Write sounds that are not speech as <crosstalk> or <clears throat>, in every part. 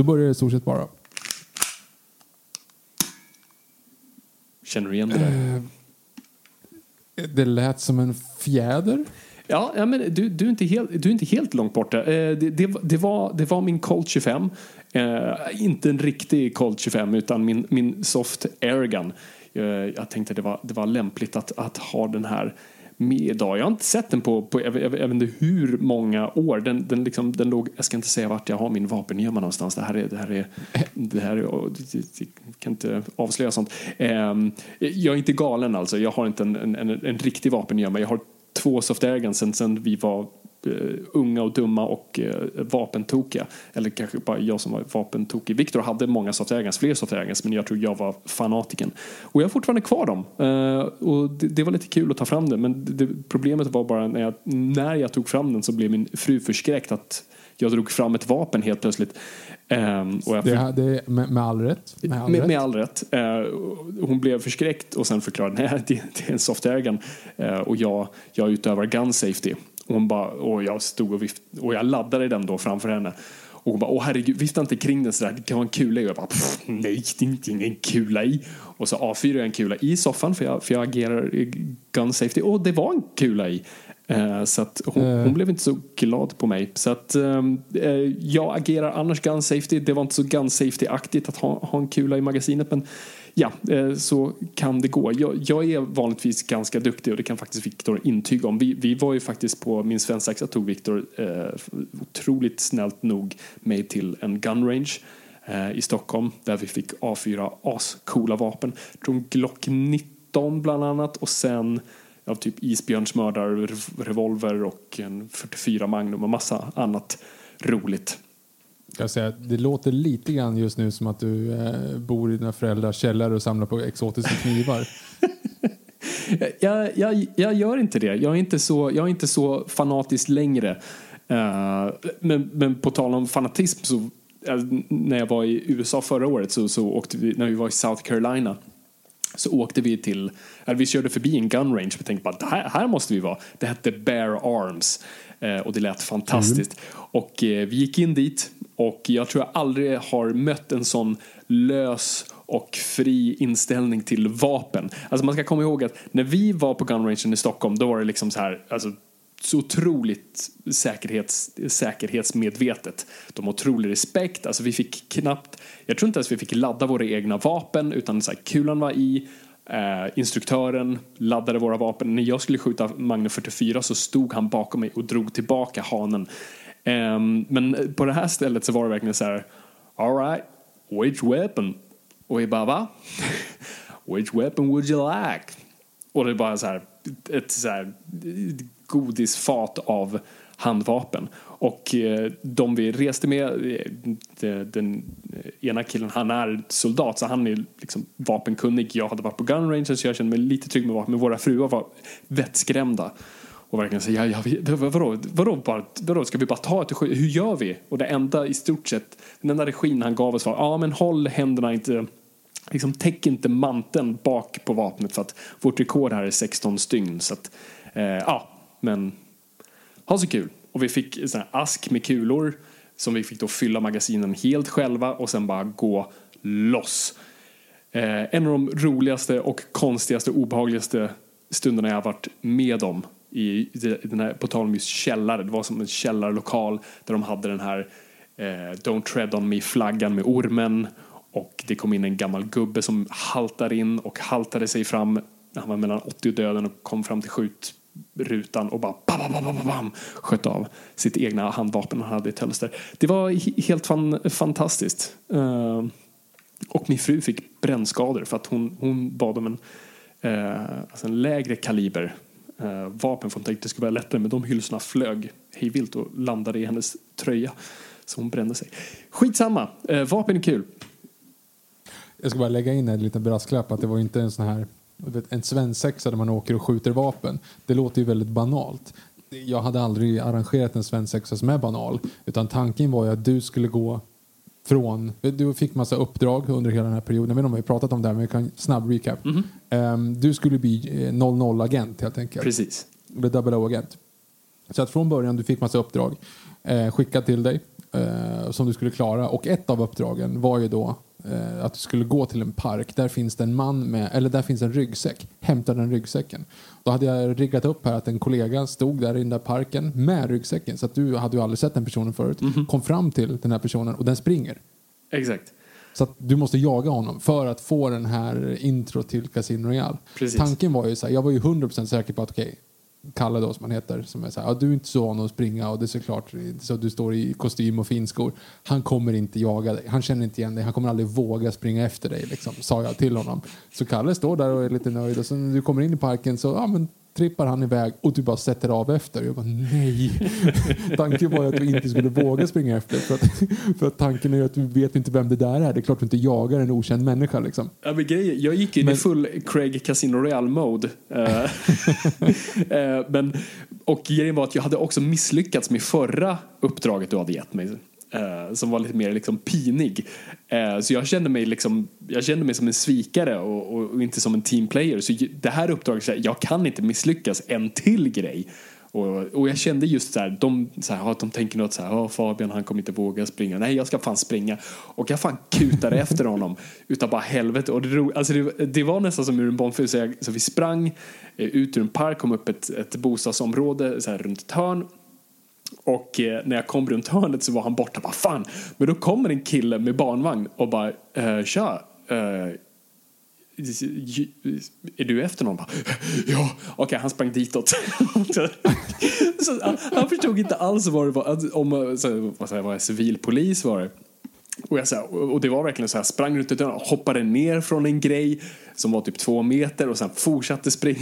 Då börjar det i stort sett bara. Känner du igen det där? Det lät som en fjäder. Ja, ja men du, du, är inte helt, du är inte helt långt borta. Eh, det, det, det, var, det var min Colt 25. Eh, inte en riktig Colt 25 utan min, min Soft Airgun. Eh, jag tänkte det var, det var lämpligt att, att ha den här idag. Jag har inte sett den på, på jag, vet- jag vet inte hur många år. Den, den, liksom, den låg, jag ska inte säga vart jag har min vapengömma någonstans. Det här är, det här är, det här är, jag kan inte avslöja sånt. Ehm, jag är inte galen alltså. Jag har inte en, en, en, en riktig vapengömma. Jag har två soft sen, sen vi var unga och dumma och eh, vapentokiga. Eller kanske bara jag som var vapentokig. Viktor hade många soft airguns, fler soft airguns, men jag tror jag var fanatiken. Och jag har fortfarande kvar dem. Eh, och det, det var lite kul att ta fram det, men det, problemet var bara när jag, när jag tog fram den så blev min fru förskräckt att jag drog fram ett vapen helt plötsligt. Ehm, och jag fick- Det, det, med, med all rätt. Med all med, rätt. med all rätt. Eh, hon blev förskräckt och sen förklarade <laughs> nej, det, det är en soft airgun eh, och jag, jag utövar gun safety. Och, hon bara, och jag stod och, vift, och jag laddade den då framför henne. Och hon bara, åh herregud, vifta inte kring den sådär, det kan vara en kula i. Och jag bara, "Pff, nej, det är inte ingen kula i. Och så avfyrade jag en kula i soffan för jag, för jag agerar gun safety och det var en kula i. Eh, Så att hon, Eh. hon blev inte så glad på mig. Så att ehm, eh, jag agerar annars gun safety. Det var inte så gun safety-aktigt att ha, ha en kula i magasinet. Men ja, eh, så kan det gå. Jag, jag är vanligtvis ganska duktig och det kan faktiskt Viktor intyga om. Vi, vi var ju faktiskt på min svensexa tog Viktor eh, otroligt snällt nog mig till en gun range eh, i Stockholm där vi fick avfyra ascoola vapen. Från Glock 19 bland annat och sen av typ isbjörnsmördare, revolver och en 44 Magnum och massa annat roligt. Jag säga, det låter lite grann just nu som att du eh, bor i dina föräldrars källare och samlar på exotiska knivar. <laughs> Jag, jag, jag gör inte det. Jag är inte så, jag är inte så fanatisk längre. Eh, men, men på tal om fanatism så eh, när jag var i USA förra året så, så åkte vi, när vi var i South Carolina så åkte vi till, eller vi körde förbi en gun range och tänkte bara det här, här måste vi vara. Det hette Bear Arms eh, och det lät fantastiskt. Och eh, vi gick in dit och jag tror jag aldrig har mött en sån lös och fri inställning till vapen. Alltså man ska komma ihåg att när vi var på Gunrangen i Stockholm då var det liksom så här, alltså så otroligt säkerhets, säkerhetsmedvetet. De har otrolig respekt. Alltså vi fick knappt, jag tror inte ens vi fick ladda våra egna vapen utan så här, kulan var i, eh, instruktören laddade våra vapen. När jag skulle skjuta Magnum 44 så stod han bakom mig och drog tillbaka hanen. Um, men på det här stället så var det verkligen så här, all right, which weapon? Och vi bara va? <laughs> which weapon would you like? Och det är bara så här, ett så här godisfat av handvapen. Och eh, de vi reste med, eh, den ena killen, han är soldat så han är liksom vapenkunnig. Jag hade varit på gun range så jag kände mig lite trygg med vapen. Men våra fruar var vettskrämda. Och verkligen säga, ja, ja, vadå, vadå, bara, vadå, ska vi bara ta ett? Hur gör vi? Och det enda i stort sett, den enda regin han gav oss var, ja men håll händerna inte liksom täck inte manteln bak på vapnet för att vårt rekord här är 16 stygn. Så att, eh, ja, men ha så kul. Och vi fick en sån här ask med kulor som vi fick då fylla magasinen helt själva och sen bara gå loss. Eh, en av de roligaste och konstigaste obehagligaste stunderna jag har varit med om i den här, på tal om just källare. Det var som en källarlokal där de hade den här eh, Don't tread on me-flaggan med ormen och det kom in en gammal gubbe som haltade in och haltade sig fram. Han var mellan 80 och döden och kom fram till skjutrutan och bara bam, bam, bam, bam, bam, sköt av sitt egna handvapen han hade i tölster. Det var helt fan, fantastiskt. Uh, och min fru fick brännskador för att hon, hon bad om en, uh, alltså en lägre kaliber eh, vapen för hon tänkte att det skulle vara lättare men de hylsorna flög hejvilt och landade i hennes tröja. Så hon brände sig. Skitsamma, eh, vapen är kul. Jag ska bara lägga in en liten brasklapp att det var inte en sån här en svensexa där man åker och skjuter vapen. Det låter ju väldigt banalt. Jag hade aldrig arrangerat en svensexa som är banal. Utan tanken var ju att du skulle gå från... Du fick massa uppdrag under hela den här perioden. Jag vet inte om vi pratat om det här, men vi kan snabb recap. Mm -hmm. du skulle bli 00-agent helt enkelt. Precis. Eller double O-agent. Så att från början du fick massa uppdrag eh, skickat till dig eh, som du skulle klara. Och ett av uppdragen var ju då eh, att du skulle gå till en park. Där finns det en man med, eller där finns en ryggsäck. Hämta den ryggsäcken. Då hade jag riggat upp här att en kollega stod där i den där parken med ryggsäcken. Så att du hade ju aldrig sett den personen förut. Mm -hmm. Kom fram till den här personen och den springer. Exakt. Så att du måste jaga honom för att få den här intro till Casino Royale. Precis. Tanken var ju så här, jag var ju 100% säker på att okej, okay, Kalle då som han heter, som är så här, ja, du är inte så van att springa och det är såklart så du står i kostym och finskor. Han kommer inte jaga dig, han känner inte igen dig, han kommer aldrig våga springa efter dig liksom, sa jag till honom. Så Kalle står där och är lite nöjd och sen när du kommer in i parken så, ja men trippar han iväg och du bara sätter av efter. Jag bara nej. <laughs> tanken var att du inte skulle våga springa efter. För att, <laughs> för att tanken är att du vet inte vem det där är. Det är klart du inte jagar en okänd människa liksom. Ja, men grejen, jag gick in men, i full Craig Casino Royale mode. Uh, uh, <laughs> men, och grejen var att jag hade också misslyckats med förra uppdraget du hade gett mig. Uh, som var lite mer liksom pinig. Uh, så jag kände, mig liksom, jag kände mig som en svikare och, och, och, inte som en teamplayer. Så det här uppdraget, jag kan inte misslyckas en till grej. Och, och jag kände just så här, de, så här, de tänker något så här, oh, Fabian han kommer inte våga springa. Nej, jag ska fan springa. Och jag fan kutade <laughs> efter honom utan bara helvete. Och det, alltså det, det var nästan som ur en bombfilm. Så, så vi sprang eh, ut ur en park, kom upp ett, ett bostadsområde så här, runt ett hörn och eh, när jag kom runt hörnet så var han borta. Bara, fan. Men då kommer en kille med barnvagn och bara, eh, tja. Eh, är du efter någon? Bara, ja. Okej, okay, han sprang ditåt. <laughs> så, han förstod inte alls vad det var. Alltså, om, så, vad säger, var vad civilpolis var det. Och, jag, så här, och det var verkligen så här, sprang runt ett och hoppade ner från en grej som var typ två meter och sen fortsatte springa.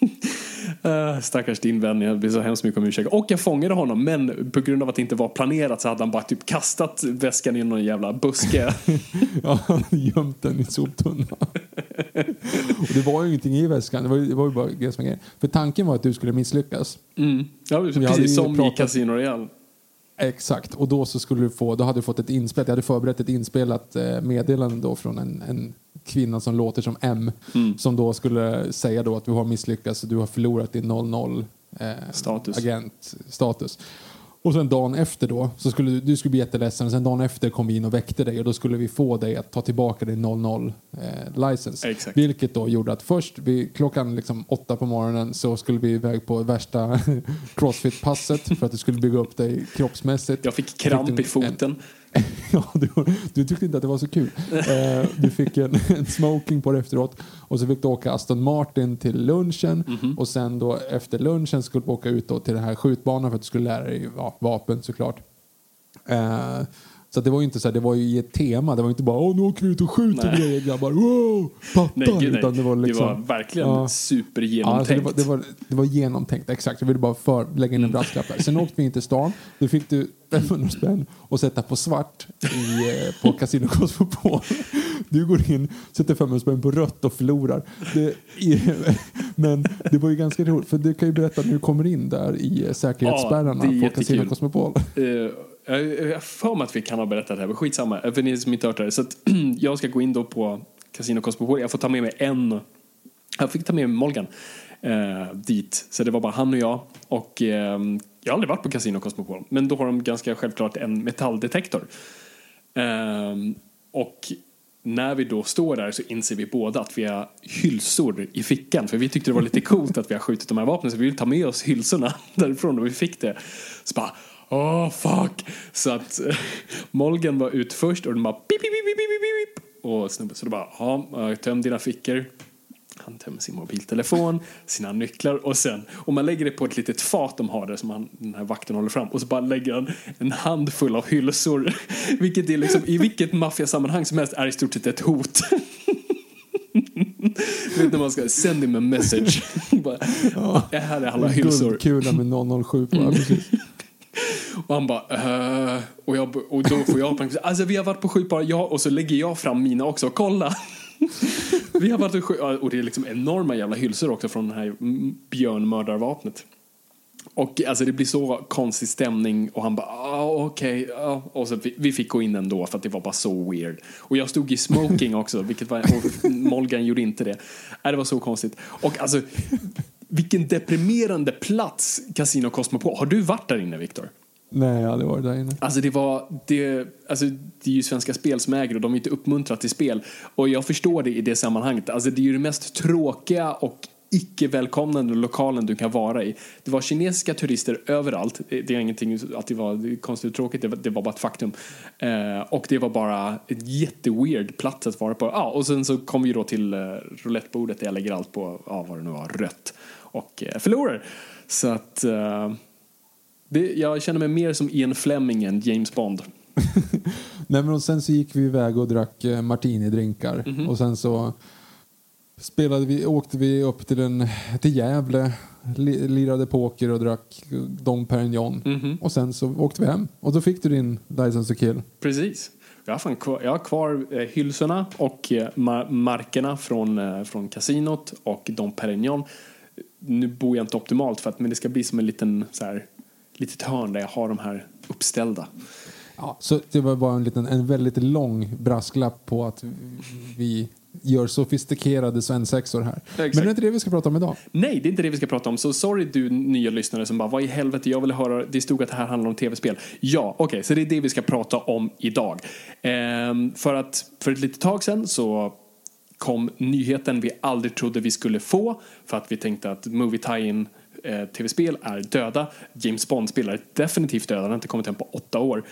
<laughs> Uh, stackars din vän, jag ber så hemskt mycket om ursäkt. Och jag fångade honom, men på grund av att det inte var planerat så hade han bara typ kastat väskan i någon jävla buske. <laughs> ja, han gömt den i soptunnan. och det var ju ingenting i väskan, det var, det var ju bara grejer. För tanken var att du skulle misslyckas. Mm. Ja, precis som pratat... i Casino Royale. Exakt, och då så skulle du få, då hade du fått ett inspelat, jag hade förberett ett inspelat eh, meddelande då från en, en kvinna som låter som M mm. som då skulle säga då att du har misslyckats, du har förlorat din 00 eh, status. agentstatus. Och sen dagen efter då, så skulle du, du skulle bli jätteledsen, sen dagen efter kom vi in och väckte dig och då skulle vi få dig att ta tillbaka din 00 eh, license. Exakt. Vilket då gjorde att först, vi, klockan liksom åtta på morgonen så skulle vi iväg på värsta <laughs> crossfit-passet för att du skulle bygga upp dig kroppsmässigt. Jag fick kramp i foten. En, <laughs> ja, du, du, tyckte inte att det var så kul. <laughs> Eh, du fick en, en, smoking på det efteråt och så fick du åka Aston Martin till lunchen mm -hmm. och sen då efter lunchen skulle du åka ut till den här skjutbanan för att du skulle lära dig ja, vapen såklart. Eh, så det var ju inte så här, det var ju ett tema. Det var inte bara åh nu åker vi ut och skjuter grejer grabbar. Wow! Fattar! Nej, gud, Utan det var liksom. Det var verkligen ja, supergenomtänkt. Ja, alltså det, var, det, var, det var genomtänkt, exakt. Jag ville bara för, lägga in en mm. brasklapp här. Sen åkte vi in till stan. Då fick du 500 spänn och sätta på svart i, eh, på Casino Cosmopol. Du går in, sätter 500 spänn på rött och förlorar. Det men det var ju ganska roligt, för du kan ju berätta när du kommer in där i eh, säkerhetsspärrarna ja, på Casino Cosmopol. Uh, jag har för mig att vi kan ha berättat det här, men skitsamma. För ni som inte hört det. Så att, <clears throat> jag ska gå in då på Casino Cosmopol. Jag får ta med mig en. Jag fick ta med mig Molgan eh, dit. Så det var bara han och jag. Och eh, jag har aldrig varit på Casino Cosmopol, men då har de ganska självklart en metalldetektor. Eh, och när vi då står där så inser vi båda att vi har hylsor i fickan. För vi tyckte det var lite coolt att vi har skjutit de här vapnen så vi vill ta med oss hylsorna <laughs> därifrån och vi fick det. Så bara, åh fuck! Så att eh, Molgen var ut först och den bara pip, pip, pip, pip, pip. Och snubben så då bara, ja, töm dina fickor. Han tömmer sin mobiltelefon, sina nycklar och sen, och man lägger det på ett litet fat de har där som han, den här vakten håller fram och så bara lägger han en handfull av hylsor. <laughs> Vilket är liksom, i vilket maffiasammanhang som helst är i stort sett ett hot. <laughs> Du vet när man ska send him a message. <laughs> bara, ja. Här är alla hylsor. Guldkula med 007 på. Ja, precis. Och han bara, uh, och, jag, och då får jag panik. Alltså vi har varit på skjutbara, ja, och så lägger jag fram mina också, kolla. <laughs> vi har varit på sju, och det är liksom enorma jävla hylsor också från det här björnmördarvapnet. Och alltså det blir så konstig stämning och han bara ah, okej, okay, ah. och så vi, vi fick gå in ändå för att det var bara så weird. Och jag stod i smoking också, vilket var, och Molgan gjorde inte det. Äh, det var så konstigt. Och alltså vilken deprimerande plats Casino Cosmopol. Har du varit där inne Viktor? Nej, jag har varit där inne. Alltså det var, det, alltså det är ju Svenska Spel som äger och de är inte uppmuntrat till spel. Och jag förstår det i det sammanhanget. Alltså det är ju det mest tråkiga och icke-välkomnande lokalen du kan vara i. Det var kinesiska turister överallt. Det är ingenting att det var konstigt och tråkigt, det var, det var bara ett faktum. Eh, och det var bara ett jätteweird plats att vara på. Ah, och sen så kom vi då till eh, roulettebordet där jag lägger allt på, ah, vad det nu var, rött. Och eh, förlorar. Så att eh, det, jag känner mig mer som Ian Fleming än James Bond. <laughs> Nej, men och sen så gick vi iväg och drack eh, martini-drinkar. Mm -hmm. Och sen så spelade vi, åkte vi upp till, en, till Gävle, li, lirade poker och drack Dom Perignon. Mm -hmm. Och sen så åkte vi hem. Och då fick du din License to kill. Precis. Jag har, fan kvar, jag har kvar eh, hylsorna och eh, markerna från, eh, från kasinot och Dom Perignon. Nu bor jag inte optimalt för att men det ska bli som en liten så här, litet hörn där jag har de här uppställda. Ja, så det var bara en, liten, en väldigt lång brasklapp på att vi gör sofistikerade svensexor här. Exakt. Men det är inte det vi ska prata om idag. Nej, det är inte det vi ska prata om. Så sorry du nya lyssnare som bara, vad i helvete, jag vill höra, det stod att det här handlar om tv-spel. Ja, okej, okay, så det är det vi ska prata om idag. Ehm, för att för ett litet tag sedan så kom nyheten vi aldrig trodde vi skulle få för att vi tänkte att Movie Tie-In eh, tv-spel är döda. James Bond-spel är definitivt döda, den har inte kommit hem på åtta år.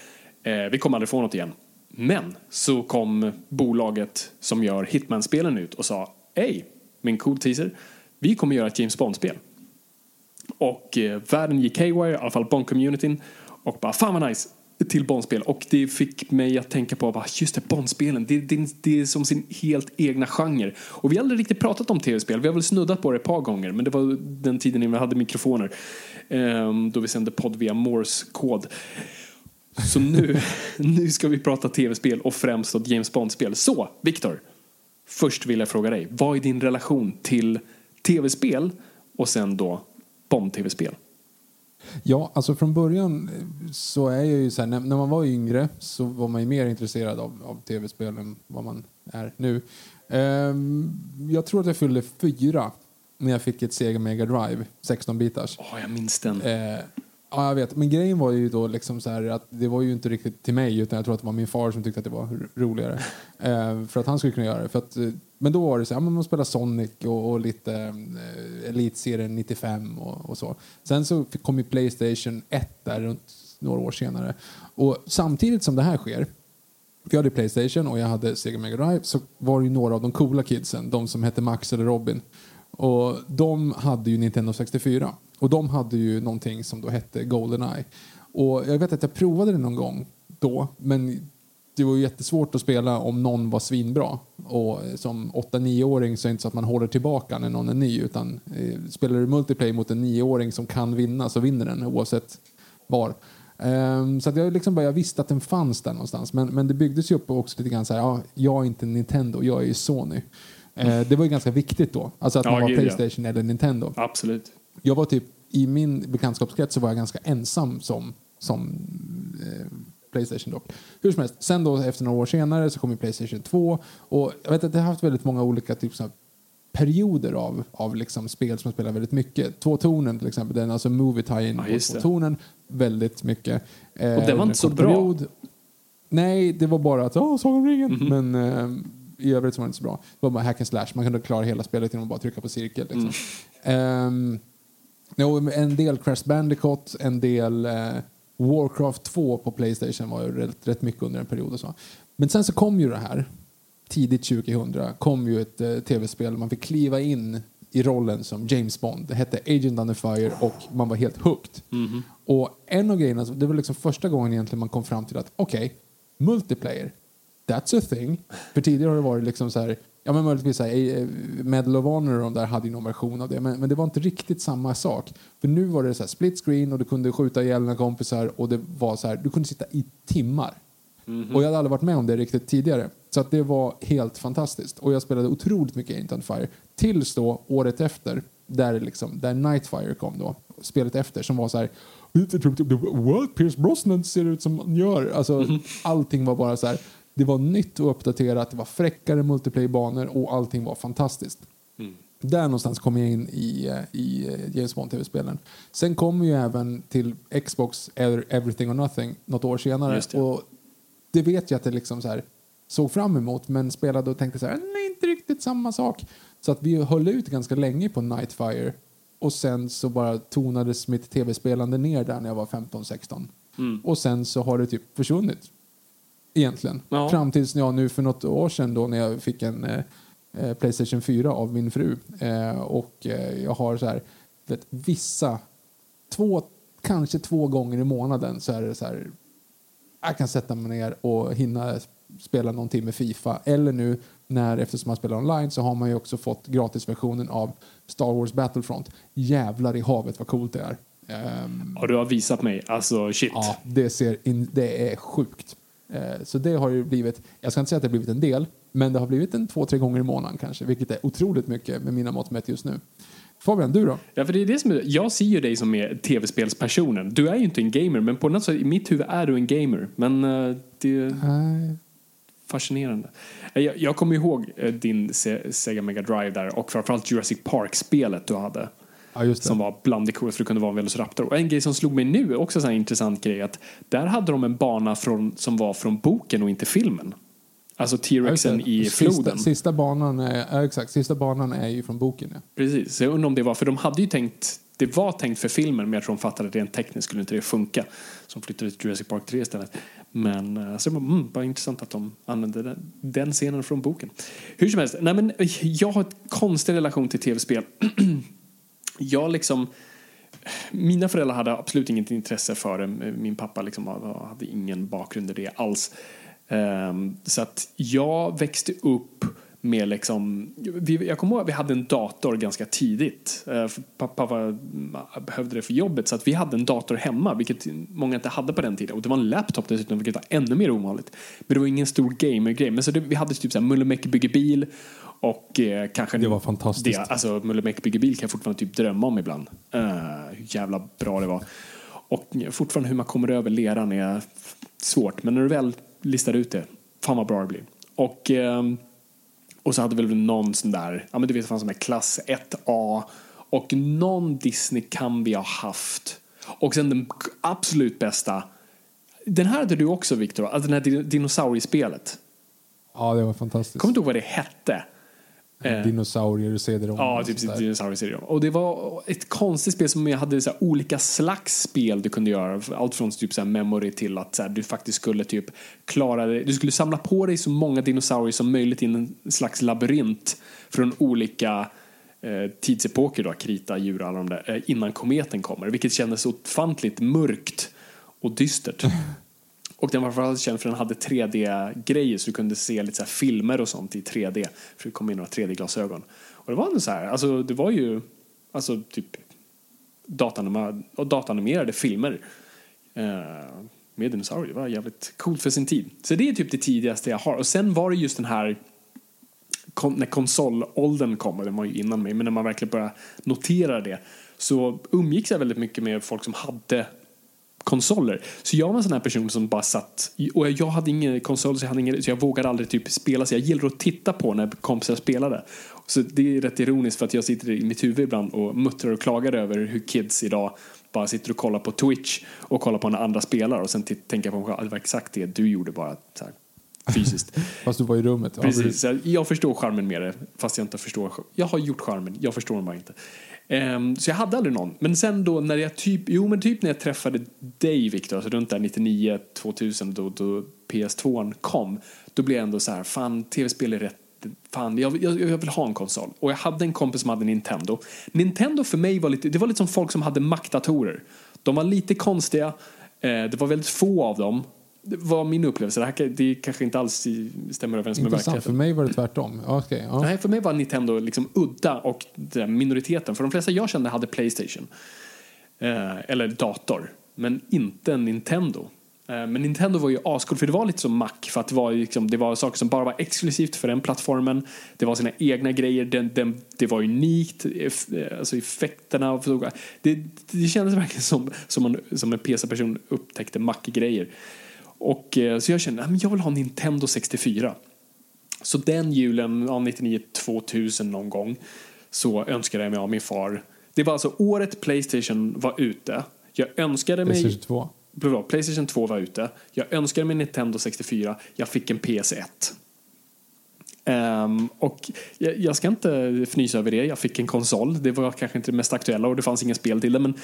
Eh, vi kommer aldrig få något igen. Men så kom bolaget som gör Hitman-spelen ut och sa Hej, min cool teaser, vi kommer göra ett James Bond-spel. Och eh, världen gick haywire, i alla fall Bond-communityn, och bara fan vad nice, till Bondspel och det fick mig att tänka på att just det, Bondspelen, det, det, det är som sin helt egna genre. Och vi har aldrig riktigt pratat om tv-spel, vi har väl snuddat på det ett par gånger men det var den tiden när vi hade mikrofoner ehm, då vi sände podd via Morse-kod. Så nu, <laughs> nu ska vi prata tv-spel och främst då James Bond-spel. Så, Viktor, först vill jag fråga dig, vad är din relation till tv-spel och sen då Bond-tv-spel? Ja, alltså från början så är jag ju så här, när, när, man var yngre så var man ju mer intresserad av, av tv-spel än vad man är nu. Um, jag tror att jag fyllde fyra när jag fick ett Sega Mega Drive, 16-bitars. Åh, oh, jag minns den. Uh, Ja, jag vet. Men grejen var ju då liksom så att det var ju inte riktigt till mig utan jag tror att det var min far som tyckte att det var roligare. <laughs> eh, för att han skulle kunna göra det. För att, eh, men då var det så här, man spelade Sonic och, och lite eh, Elitserien 95 och, och, så. Sen så kom ju Playstation 1 där runt några år senare. Och samtidigt som det här sker för jag hade Playstation och jag hade Sega Mega Drive så var det ju några av de coola kidsen, de som hette Max eller Robin. Och de hade ju Nintendo 64. Och de hade ju någonting som då hette Goldeneye. Och jag vet att jag provade det någon gång då, men det var ju jättesvårt att spela om någon var svinbra. Och som 8-9-åring så är det inte så att man håller tillbaka när någon är ny utan eh, spelar du multiplayer mot en 9-åring som kan vinna så vinner den oavsett var. Um, så att jag, liksom bara, jag visste att den fanns där någonstans men, men det byggdes ju upp också lite grann så här, ja, jag är inte Nintendo, jag är ju Sony. Uh, det var ju ganska viktigt då, alltså att ja, man var Playstation ja. eller Nintendo. Absolut jag var typ, i min bekantskapskrets så var jag ganska ensam som, som eh, Playstation dock. Hur som helst, sen då efter några år senare så kom ju Playstation 2 och jag vet att det har haft väldigt många olika typ så perioder av, av liksom spel som spelar väldigt mycket. Två tonen till exempel, den alltså movie tie-in Ja, på det. tonen väldigt mycket. Eh, Och den var inte så bra. Nej, det var bara att åh, Sagan om ringen. Mhm. Men eh, i övrigt så var det inte så bra. Det var bara hack and slash. Man kunde klara hela spelet genom att bara trycka på cirkel. Liksom. Mm. Ehm, jo, en del Crash Bandicoot, en del eh, Warcraft 2 på Playstation var ju rätt, rätt mycket under en period. Och så. Men sen så kom ju det här, tidigt 2000, kom ju ett eh, tv-spel. Man fick kliva in i rollen som James Bond. Det hette Agent Under Fire och man var helt hooked. Och en av grejerna, det var liksom första gången egentligen man kom fram till att okej, multiplayer, that's a thing. För tidigare har det varit liksom så här, ja men möjligtvis så här, eh, Medal of Honor och de där hade ju någon version av det, men, men det var inte riktigt samma sak. För nu var det så här split screen och du kunde skjuta ihjäl dina kompisar och det var så här, du kunde sitta i timmar. Och jag hade aldrig varit med om det riktigt tidigare. Så att det var helt fantastiskt. Och jag spelade otroligt mycket on Fire. Tills då, året efter, där, liksom, där Nightfire kom då. Spelet efter, som var så här... What? Pierce Brosnan ser ut som han gör. Alltså, Allting var bara så här... Det var nytt och uppdaterat, det var fräckare multiplayer-banor och allting var fantastiskt. Där någonstans kom jag in i, eh, i eh, James Bond-tv-spelen. Sen kom ju även till Xbox Ever- Everything or Nothing något år senare. Det. Och det vet jag att det liksom så här, såg fram emot men spelade och tänkte så här, nej inte riktigt samma sak. Så att vi höll ut ganska länge på Nightfire och sen så bara tonades mitt tv-spelande ner där när jag var 15-16. Mm. Och sen så har det typ försvunnit. Egentligen. Ja. Fram tills jag nu för något år sedan då när jag fick en eh, eh, Playstation 4 av min fru. Eh, och eh, jag har så här, vet, vissa, två, kanske två gånger i månaden så är det så här, jag kan sätta mig ner och hinna spela någon timme Fifa. Eller nu när, eftersom man spelar online, så har man ju också fått gratisversionen av Star Wars Battlefront. Jävlar i havet vad coolt det är. Ehm, Och du har visat mig, alltså shit. Ja, det, ser in, det är sjukt. Eh, så det har ju blivit, jag ska inte säga att det har blivit en del, men det har blivit en två, tre gånger i månaden kanske, vilket är otroligt mycket med mina mått mätt just nu. Fabian, du då? Ja, för det är det som är, jag ser ju dig som är tv-spelspersonen. Du är ju inte en gamer, men på något sätt i mitt huvud är du en gamer. Men eh, det är fascinerande. Eh, Jag, jag kommer ihåg din Se- Sega Mega Drive där och framförallt Jurassic Park-spelet du hade. Ja. Som var bland det coolaste, det kunde vara en Velociraptor. Och en grej som slog mig nu, också en intressant grej, att där hade de en bana från, som var från boken och inte filmen. Alltså T-Rexen i sista, floden. Sista banan, är, ja, exakt, sista banan är ju från boken. Ja. Precis, så jag undrar om det var, för de hade ju tänkt, det var tänkt för filmen men jag tror de fattade att rent tekniskt skulle inte det funka. Som flyttade till Jurassic Park 3 istället. Men eh, så mm, bara intressant att de använde den, den scenen från boken. Hur som helst, nej men jag har en konstig relation till tv-spel. <clears throat> jag liksom, mina föräldrar hade absolut inget intresse för det. Min pappa liksom hade ingen bakgrund i det alls. Ehm, så att jag växte upp med liksom, jag kommer ihåg att vi hade en dator ganska tidigt. Eh, pappa var, behövde det för jobbet så att vi hade en dator hemma vilket många inte hade på den tiden. Och det var en laptop dessutom vilket var ännu mer ovanligt. Men det var ingen stor gamer-grej. Men så det, vi hade typ såhär Mulle Mekke bygger bil och eh, kanske Det var fantastiskt. det, alltså Mulle Mekke bygger bil kan jag fortfarande typ drömma om ibland. Uh, hur jävla bra det var. Och fortfarande hur man kommer över leran är svårt. Men när du väl listar ut det, fan vad bra det blir. Och, ehm, och så hade vi väl någon sån där, ja men du vet fanns som är klass 1A. Och någon Disney kan vi ha haft. Och sen den absolut bästa, den här hade du också Viktor, alltså den här din- dinosauriespelet. ja, det var fantastiskt. Kommer du ihåg vad det hette? Eh, Dinosaurier, cd Ja, typ dinosaurieserier. Och det var ett konstigt spel som jag hade så här, olika slags spel du kunde göra. Allt från typ så här memory till att så här, du faktiskt skulle typ klara det. Du skulle samla på dig så många dinosaurier som möjligt i en slags labyrint från olika eh, tidsepoker då, krita, djur och alla de där, eh, innan kometen kommer. Vilket kändes ofantligt mörkt och dystert. <laughs> Och den var framförallt känd för att den hade 3D-grejer så du kunde se lite så här filmer och sånt i 3D. För det kom in några 3D-glasögon. Och det var ändå så här, alltså det var ju alltså typ datanima- datanimerade filmer eh, med dinosaurier. Det var jävligt coolt för sin tid. Så det är typ det tidigaste jag har. Och sen var det just den här kon- när konsolåldern kom, och den var ju innan mig, men när man verkligen började notera det så umgicks jag väldigt mycket med folk som hade konsoler. Så jag var en sån här person som bara satt, och jag hade ingen konsol så jag, hade ingen, så jag vågade aldrig typ spela, så jag gillade att titta på när kompisar spelade. Så det är rätt ironiskt för att jag sitter i mitt huvud ibland och muttrar och klagar över hur kids idag bara sitter och kollar på Twitch och kollar på när andra spelar och sen tänker jag på mig själv, det var exakt det du gjorde bara så här, fysiskt. <laughs> Fast du var i rummet. Ja, Precis, så här, jag förstår charmen med det fast jag inte förstår, jag har gjort charmen, jag förstår den bara inte. Ehm, så jag hade aldrig någon. Men sen då när jag typ, jo men typ när jag träffade dig Viktor, alltså runt där 99, 2000 då, då PS2 kom, då blev jag ändå så här, fan tv-spel är rätt Fan, jag, jag, jag vill ha en konsol. Och jag hade en kompis som hade Nintendo. Nintendo för mig var lite, det var lite som folk som hade Mac-datorer. De var lite konstiga, eh, det var väldigt få av dem. Det var min upplevelse. Det, här, det kanske inte alls stämmer överens med Intressant. För verkligheten. mig var det tvärtom. Okej, ja. Nej, för mig var Nintendo liksom udda och minoriteten. För de flesta jag kände hade Playstation. Eh, eller dator. Men inte en Nintendo. Eh, men Nintendo var ju ascool för det var lite som Mac. För att det var, liksom, det var saker som bara var exklusivt för den plattformen. Det var sina egna grejer. Den, den, det var unikt. eff- eh, Alltså effekterna. Och det, det kändes verkligen som, som, man, som en PC-person upptäckte Mac-grejer. Och, eh, så jag kände att jag vill ha Nintendo 64. Så den julen, ja, 99-2000 någon gång, så önskade jag mig av min far. Det var alltså året Playstation var ute. Jag önskade mig... Playstation 2. Förlåt, Playstation 2 var ute. Jag önskade mig Nintendo 64. Jag fick en PS1. Ehm, och jag, jag ska inte fnysa över det. Jag fick en konsol. Det var kanske inte det mest aktuella och det fanns inga spel till det. Men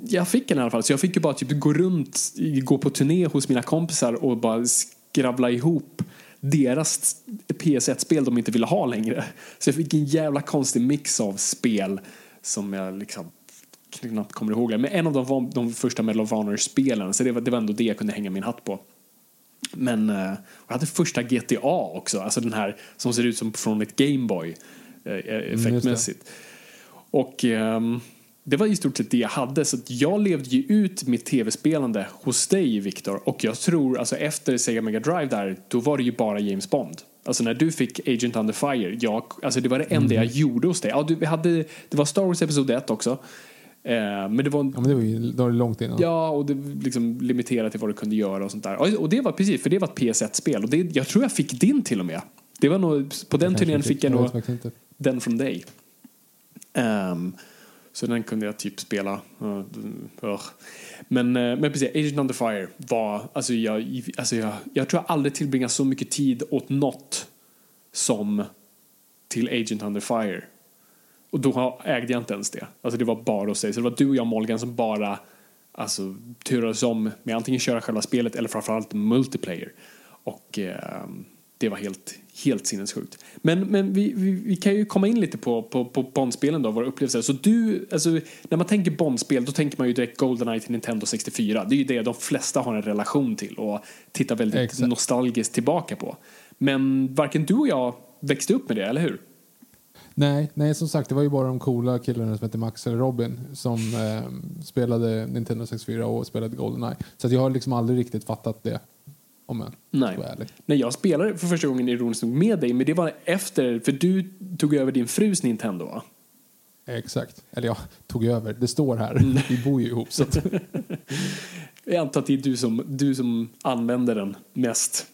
jag fick den i alla fall. Så jag fick ju bara typ gå runt, gå på turné hos mina kompisar och bara skravla ihop deras PS1-spel de inte ville ha längre. Så jag fick en jävla konstig mix av spel som jag liksom knappt kommer ihåg. Men en av var de första Medal of Honor-spelen, så det var, det var ändå det jag kunde hänga min hatt på. Men eh, jag hade första GTA också, alltså den här som ser ut som från ett Gameboy eh, effektmässigt. Och ehm, det var i stort sett det jag hade, så att jag levde ju ut mitt tv-spelande hos dig, Viktor. Och jag tror, alltså efter Sega Mega Drive där, då var det ju bara James Bond. Alltså när du fick Agent Under Fire, jag, alltså det var det enda jag gjorde hos dig. Ja, du, vi hade, det var Star Wars Episod 1 också. Eh, men det var Ja, men det var ju det var långt innan. Ja, och det liksom limiterat till vad du kunde göra och sånt där. Och- Och det var precis, för det var ett PS1-spel. Och det, jag tror jag fick din till och med. Det var nog, på den turnén fick jag nog den från dig. Ehm, så den kunde jag typ spela. Eh, men, eh, men precis, Agent Under Fire var, alltså jag, alltså jag, jag tror jag aldrig tillbringat så mycket tid åt något som till Agent Under Fire. Och då ägde jag inte ens det. Alltså det var bara att säga. Så det var du och jag Molgan som bara alltså, turades om med antingen köra själva spelet eller framförallt multiplayer. Och eh, det var helt, helt sinnessjukt. Men, men vi, vi, vi kan ju komma in lite på, på, på Bondspelen då, våra upplevelser. Så du, alltså, när man tänker Bondspel då tänker man ju direkt Goldeneye till Nintendo 64. Det är ju det de flesta har en relation till och tittar väldigt Exakt. nostalgiskt tillbaka på. Men varken du och jag växte upp med det, eller hur? Nej, nej, som sagt, det var ju bara de coola killarna som hette Max eller Robin som eh, spelade Nintendo 64 och spelade Goldeneye. Så jag har liksom aldrig riktigt fattat det, om jag Nej. ska vara ärlig. Nej, jag spelade för första gången ironiskt nog med dig, men det var efter, för du tog över din frus Nintendo va? Exakt. Eller jag tog över. Det står här. Vi bor ju ihop. Så att, <laughs> Jag antar att det är du som, du som använder den mest.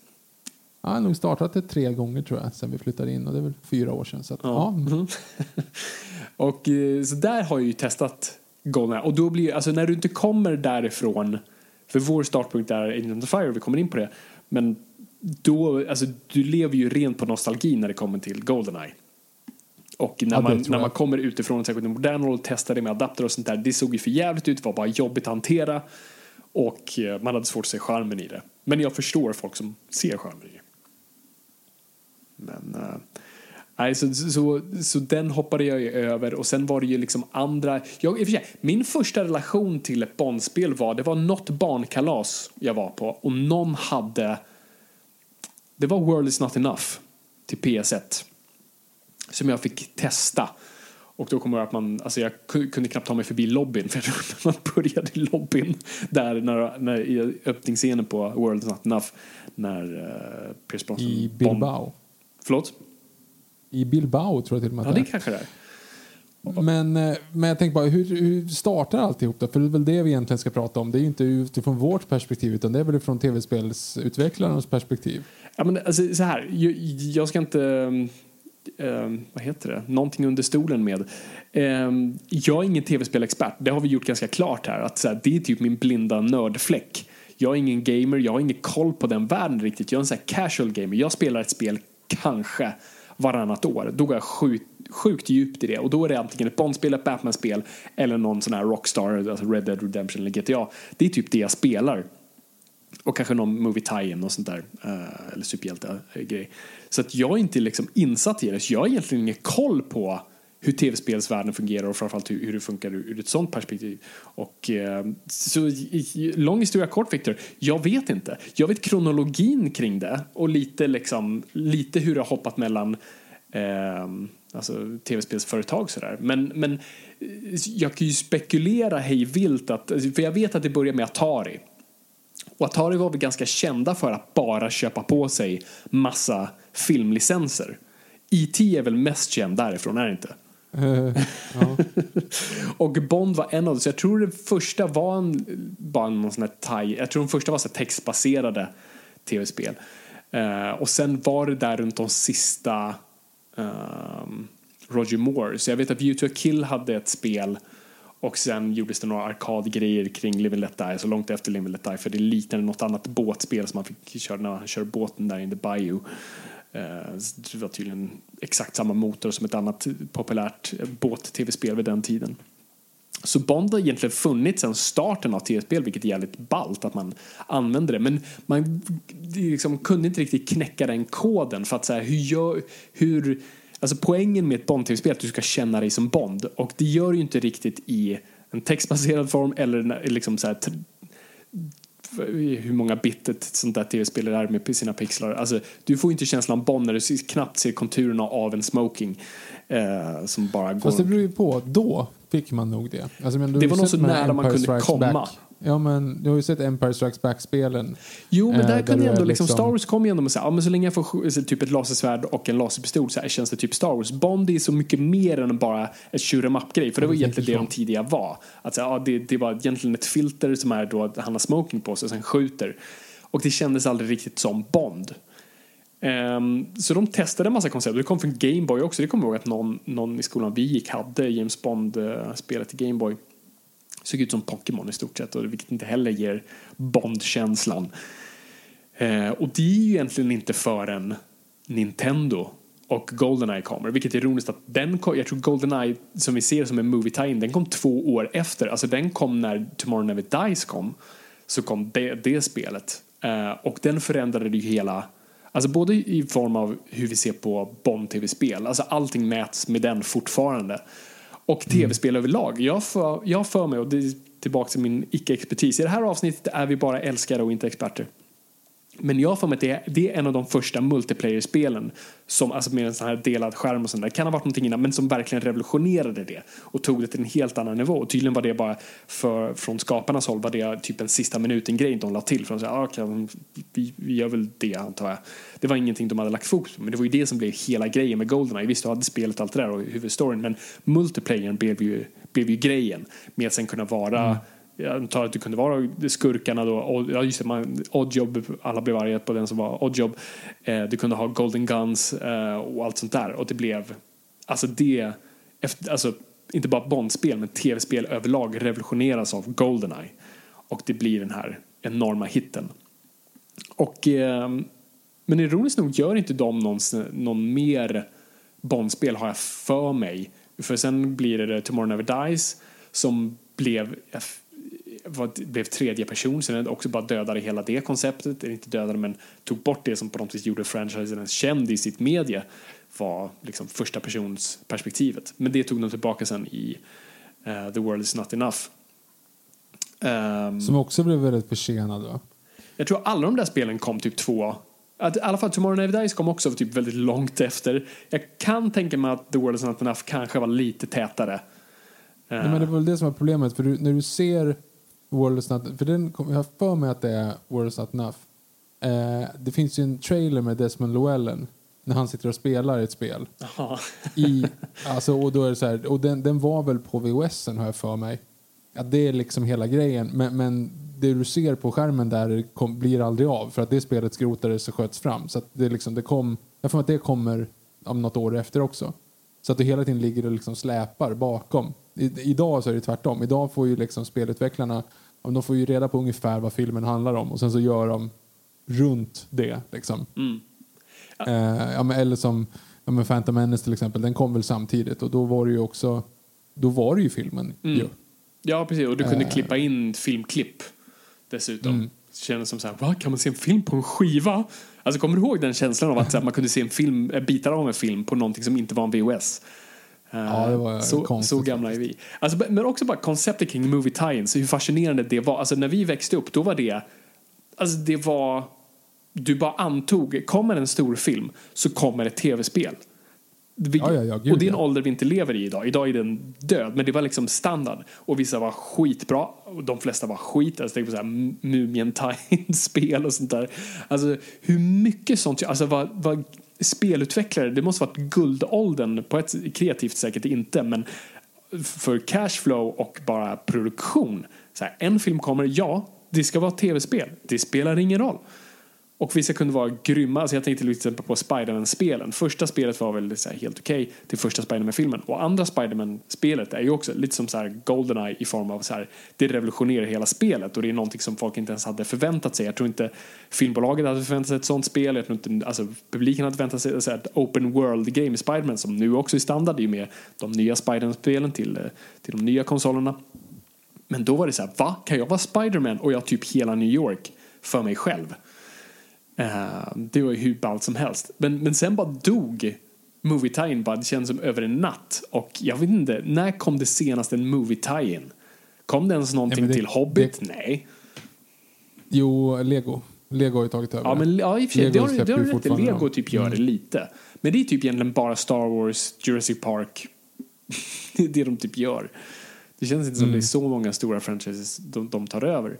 jag har nog startat det tre gånger tror jag, sen vi flyttade in. Och det är väl fyra år sedan. Så att, ja. Mhm. <laughs> Och eh, så där har jag ju testat Goldeneye. Och då blir alltså när du inte kommer därifrån, för vår startpunkt är of the Fire, vi kommer in på det. Men då, alltså du lever ju rent på nostalgi när det kommer till Goldeneye. Och när, Ja, man, när man kommer utifrån, särskilt modern roll, testar det med adapter och sånt där, det såg ju för jävligt ut, det var bara jobbigt att hantera. Och eh, man hade svårt att se charmen i det. Men jag förstår folk som ser charmen i det. Men... eh, Nej, så, så, så den hoppade jag ju över och sen var det ju liksom andra... Jag, i och för sig, min första relation till ett Bondspel var, det var något barnkalas jag var på och någon hade... Det var World is not enough till PS1 som jag fick testa. Och då kommer jag att man, alltså jag ku- kunde knappt ta mig förbi lobbyn <laughs> för man började i lobbyn där när, när, i öppningsscenen på World is not enough när uh, Pierce Brosnan... I Bilbao. Förlåt? I Bilbao tror jag till och med Ja, det är. kanske det är. Men, eh, men jag tänker bara, hur, hur startar alltihop då? För det är väl det vi egentligen ska prata om. Det är ju inte utifrån vårt perspektiv utan det är väl från tv-spelsutvecklarnas perspektiv. Ja, men alltså, så här, jag, jag ska inte... eh, vad heter det, någonting under stolen med. Eh, jag är ingen tv-spelexpert, det har vi gjort ganska klart här. Att så här, det är typ min blinda nördfläck. Jag är ingen gamer, jag har ingen koll på den världen riktigt. Jag är en här casual gamer. Jag spelar ett spel kanske varannat år. Då går jag sjukt, sjukt djupt i det. Och då är det antingen ett Bond-spel, ett Batman-spel eller någon sån här Rockstar, alltså Red Dead Redemption eller GTA. Det är typ det jag spelar. Och kanske någon movie tie-in och sånt där. Eh, eller superhjälte-grej. Så att jag är inte liksom insatt i det. Så jag har egentligen ingen koll på hur tv-spelsvärlden fungerar och framförallt hur, hur det funkar ur, ur ett sånt perspektiv. Och, eh, så i, lång historia kort Victor, jag vet inte. Jag vet kronologin kring det och lite, liksom, lite hur det har hoppat mellan eh, alltså, tv-spelsföretag sådär. Men, men eh, jag kan ju spekulera hej vilt att, alltså, för jag vet att det börjar med Atari. Och Atari var väl ganska kända för att bara köpa på sig massa filmlicenser. E.T. är väl mest känd därifrån, är det inte? Eh, ja. <laughs> och Bond var en av dem, så jag tror den första var en, bara någon sån här thai, jag tror den första var så textbaserade tv-spel. Uh, och sen var det där runt de sista um, Roger Moore, så jag vet att View to a Kill hade ett spel och sen gjordes det några arkadgrejer kring Live and Let Die, så långt efter Live and Let Die, för det liknade något annat båtspel som man fick köra när han kör båten där in the bayou. Eh, det var tydligen exakt samma motor som ett annat populärt båt-tv-spel vid den tiden. Så Bond har egentligen funnits sedan starten av tv-spel, vilket är jävligt ballt att man använder det. Men man liksom kunde inte riktigt knäcka den koden för att säga hur gör, hur, alltså poängen med ett Bond-tv-spel är att du ska känna dig som Bond och det gör ju inte riktigt i en textbaserad form eller liksom så här hur många bit ett sånt där tv-spel är med sina pixlar. Alltså, du får inte känslan Bond när du knappt ser konturerna av en smoking eh, som bara går... Fast det beror ju på. Då fick man nog det. Alltså, men det var nog så nära man kunde komma. Back. Ja, men du har ju sett Empire Strikes Back-spelen. Jo, men där, eh, kunde ändå, liksom, liksom, Star Wars kom ju ändå med så, ja, men så länge jag får typ ett lasersvärd och en laserpistol så här, känns det typ Star Wars. Bond är så mycket mer än bara ett shoot em up-grej, för det var egentligen det de tidigare var. Att, så, ja, det, det var egentligen ett filter som är då att han har smoking på sig och sen skjuter. Och det kändes aldrig riktigt som Bond. Um, så de testade en massa koncept. Det kom från Gameboy också. Det kommer jag ihåg att någon, någon i skolan vi gick hade James Bond-spelet uh, i Gameboy såg ut som Pokémon i stort sett, och vilket inte heller ger Bond-känslan. Eh, och det är ju egentligen inte förrän Nintendo och Goldeneye kommer, vilket är ironiskt att den jag tror Goldeneye som vi ser som en movie tie-in, den kom två år efter, alltså den kom när Tomorrow Never Dies kom, så kom det, det spelet. Eh, och den förändrade ju hela Alltså både i form av hur vi ser på Bond-tv-spel, alltså allting mäts med den fortfarande. Och tv-spel överlag. Jag för, jag för mig, och det är tillbaka till min icke-expertis, i det här avsnittet är vi bara älskare och inte experter. Men jag får mig att det är, det är en av de första multiplayer-spelen som, alltså med en sån här delad skärm och sånt där, kan ha varit någonting innan, men som verkligen revolutionerade det och tog det till en helt annan nivå. Och tydligen var det bara för, från skaparnas håll var det typ en sista minuten-grej de la till för att sa, ah, okay, vi, vi gör väl det antar jag. Det var ingenting de hade lagt fokus på, men det var ju det som blev hela grejen med Goldeneye. Visst, du hade spelet allt det där och huvudstoryn, men multiplayern blev ju, blev ju grejen med att sen kunna vara mm jag antar att det kunde vara skurkarna då, ja just det, man, Oddjob, alla blev arga på den som var Oddjob. Eh, du kunde ha Golden Guns eh, och allt sånt där och det blev, alltså det, efter, alltså inte bara Bondspel men tv-spel överlag revolutioneras av Goldeneye och det blir den här enorma hitten. Och, eh, men ironiskt nog gör inte de någon, någon mer Bondspel har jag för mig. För sen blir det Tomorrow Never Dies som blev eh, var, blev tredje person, så den också bara dödade hela det konceptet, eller inte dödade men tog bort det som på något vis gjorde franchisen känd i sitt medie var liksom första persons perspektivet. Men det tog de tillbaka sen i uh, The World Is Not Enough. Um, som också blev väldigt försenad va? Jag tror alla de där spelen kom typ två att, I alla fall Tomorrow Never Dies kom också typ väldigt långt efter. Jag kan tänka mig att The World Is Not Enough kanske var lite tätare. Nej, men det var väl det som var problemet. För du, när du ser World is not, för den, jag har för mig att det är World is not enough. Eh, det finns ju en trailer med Desmond Llewellyn när han sitter och spelar ett spel. I, <laughs> alltså, och då är det så här, och den, den var väl på VHS har jag för mig. Ja, det är liksom hela grejen. Men, men det du ser på skärmen där kom, blir aldrig av för att det spelet skrotades och sköts fram. Så det, liksom, det kom, jag får att det kommer om något år efter också. Så att du hela tiden ligger och liksom släpar bakom. I, idag så är det tvärtom. Idag får ju liksom spelutvecklarna de får ju reda på ungefär vad filmen handlar om och sen så gör de runt det. Liksom. Mm. Eh, ja, men, eller som ja, men Phantom Menace till exempel, den kom väl samtidigt och då var det ju också då var det ju filmen Mm. ju. Ja, precis. Och du kunde Eh. klippa in filmklipp dessutom. Mm. Det kändes som så här, va? Kan man se en film på en skiva? Alltså kommer du ihåg den känslan av att här, man kunde se en film, eh, bitar av en film på någonting som inte var en VHS? Eh, Ja, det var så, konstigt så gamla är vi. Alltså, men också bara konceptet kring movie tie-ins, hur fascinerande det var. Alltså när vi växte upp, då var det, alltså det var, du bara antog, kommer en stor film så kommer ett tv-spel. Vi, Ja, ja, ja, gud, och det är en ålder vi inte lever i idag. Idag är den död, men det var liksom standard. Och vissa var skitbra, och de flesta var skit. Alltså, tänk på så här Mumien spel och sånt där. Alltså hur mycket sånt, alltså vad, vad spelutvecklare, det måste varit guldåldern, på ett kreativt säkert inte, men för cashflow och bara produktion. Så här, en film kommer, ja, det ska vara tv-spel. Det spelar ingen roll. Och vissa kunde vara grymma. Alltså jag tänkte till exempel på Spiderman-spelen. Första spelet var väl så här helt okej till första Spiderman-filmen. Och andra Spiderman-spelet är ju också lite som så här Goldeneye i form av så här, det revolutionerar hela spelet och det är någonting som folk inte ens hade förväntat sig. Jag tror inte filmbolaget hade förväntat sig ett sånt spel. Jag tror inte alltså, publiken hade förväntat sig så här, ett open world-game i Spiderman som nu också är standard i och med de nya Spiderman-spelen till, eh, till de nya konsolerna. Men då var det så här, va? Kan jag vara Spiderman och jag har typ hela New York för mig själv? Eh, det var ju hur ballt som helst. Men, men sen bara dog movie tie-in bara, det kändes som över en natt. Och jag vet inte, när kom det senast en movie tie-in? Kom det ens någonting Ja, det- till Hobbit? det- Nej. Jo, Lego. Lego har ju tagit över Ja, men ja, i och för sig, Lego det har, det har rätt Lego typ gör det Mm. lite. Men det är typ egentligen bara Star Wars, Jurassic Park. <laughs> det är det de typ gör. Det känns inte som Mm. det är så många stora franchises de, de tar över.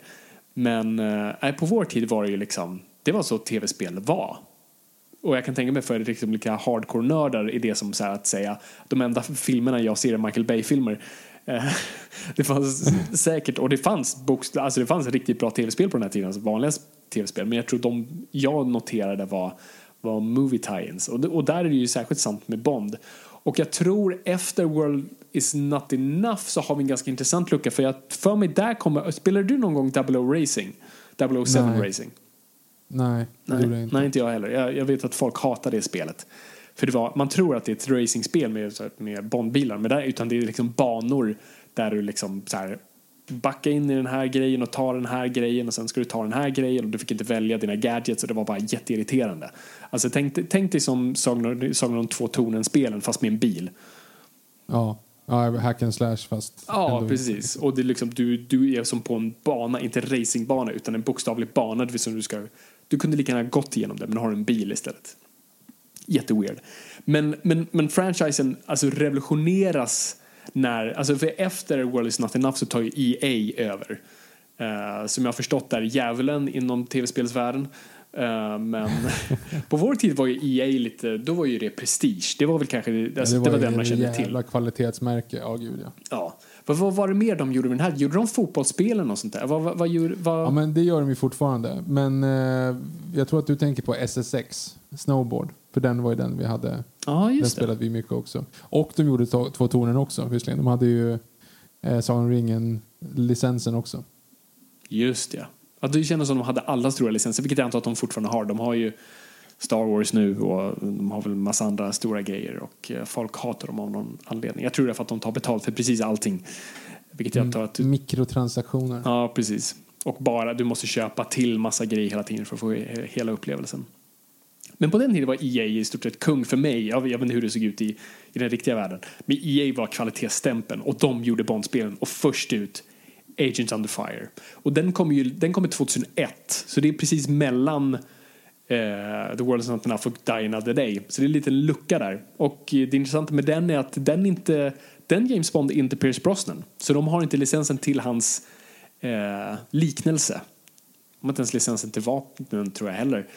Men eh, på vår tid var det ju liksom, det var så tv-spel var. Och jag kan tänka mig för liksom lika hardcore-nördar är det som så här att säga de enda filmerna jag ser är Michael Bay-filmer. Eh, <laughs> det fanns säkert, och det fanns, alltså det fanns riktigt bra tv-spel på den här tiden, alltså vanliga tv-spel. Men jag tror de jag noterade var, var movie tie-ins. Och, och där är det ju särskilt sant med Bond. Och jag tror efter World is not enough så har vi en ganska intressant lucka. För jag för mig där kommer, spelar du någon gång 00 Racing? 007 Nej. Racing? Nej, det gjorde jag Nej, inte. nej, inte jag heller. Jag, jag vet att folk hatar det spelet. För det var, man tror att det är ett racingspel med, med Bondbilar, men där, utan det är liksom banor där du liksom så här, backa in i den här grejen och ta den här grejen och sen ska du ta den här grejen och du fick inte välja dina gadgets och det var bara jätteirriterande. Alltså tänk, tänk dig som Sagan om två tornen-spelen fast med en bil. Ja. ja, hack and slash fast... Ja, precis. Och det är liksom, du, du är som på en bana, inte racingbana utan en bokstavlig bana. Säga du, ska, du kunde lika gärna gått igenom det men har en bil istället. Jätteweird. Men, men, men franchisen alltså revolutioneras när, alltså för efter World is not enough så tar ju EA över. Eh, som jag har förstått är djävulen inom tv-spelsvärlden. Eh, men <laughs> på vår tid var ju EA lite, då var ju det prestige. Det var väl kanske, Ja, alltså, det var, ju den man kände till. jävla kvalitetsmärke. Ja, gud ja. Ja. Vad, vad var det mer de gjorde med den här? Gjorde de fotbollsspelen och sånt där? Vad, vad, vad, gjorde- vad... Ja, men det gör de ju fortfarande. Men eh, jag tror att du tänker på SSX, Snowboard. För den var ju den vi hade. ja, Den det. spelade vi mycket också. Och de gjorde to- två tornen också, visserligen. De hade ju eh, Sagan ringen-licensen också. Just det. Ja, det kändes som de hade alla stora licenser, vilket jag antar att de fortfarande har. De har ju Star Wars nu och de har väl en massa andra stora grejer och eh, folk hatar dem av någon anledning. Jag tror det är för att de tar betalt för precis allting. Vilket jag antar att Mm. du... Mikrotransaktioner. Ja, precis. Och bara, du måste köpa till massa grejer hela tiden för att få he- hela upplevelsen. Men på den tiden var EA i stort sett kung för mig. Jag, jag vet inte hur det såg ut i, i den riktiga världen. Men EA var kvalitetsstämpeln och de gjorde Bondspelen och först ut Agents Under Fire. Och den kom ju den kom 2001, så det är precis mellan eh, The World Is Not Enough och Die Another Day. Så det är en liten lucka där. Och det intressanta med den är att den inte den James Bond är inte Pierce Brosnan. Så de har inte licensen till hans eh, liknelse. De har inte ens licensen till vapnen tror jag heller.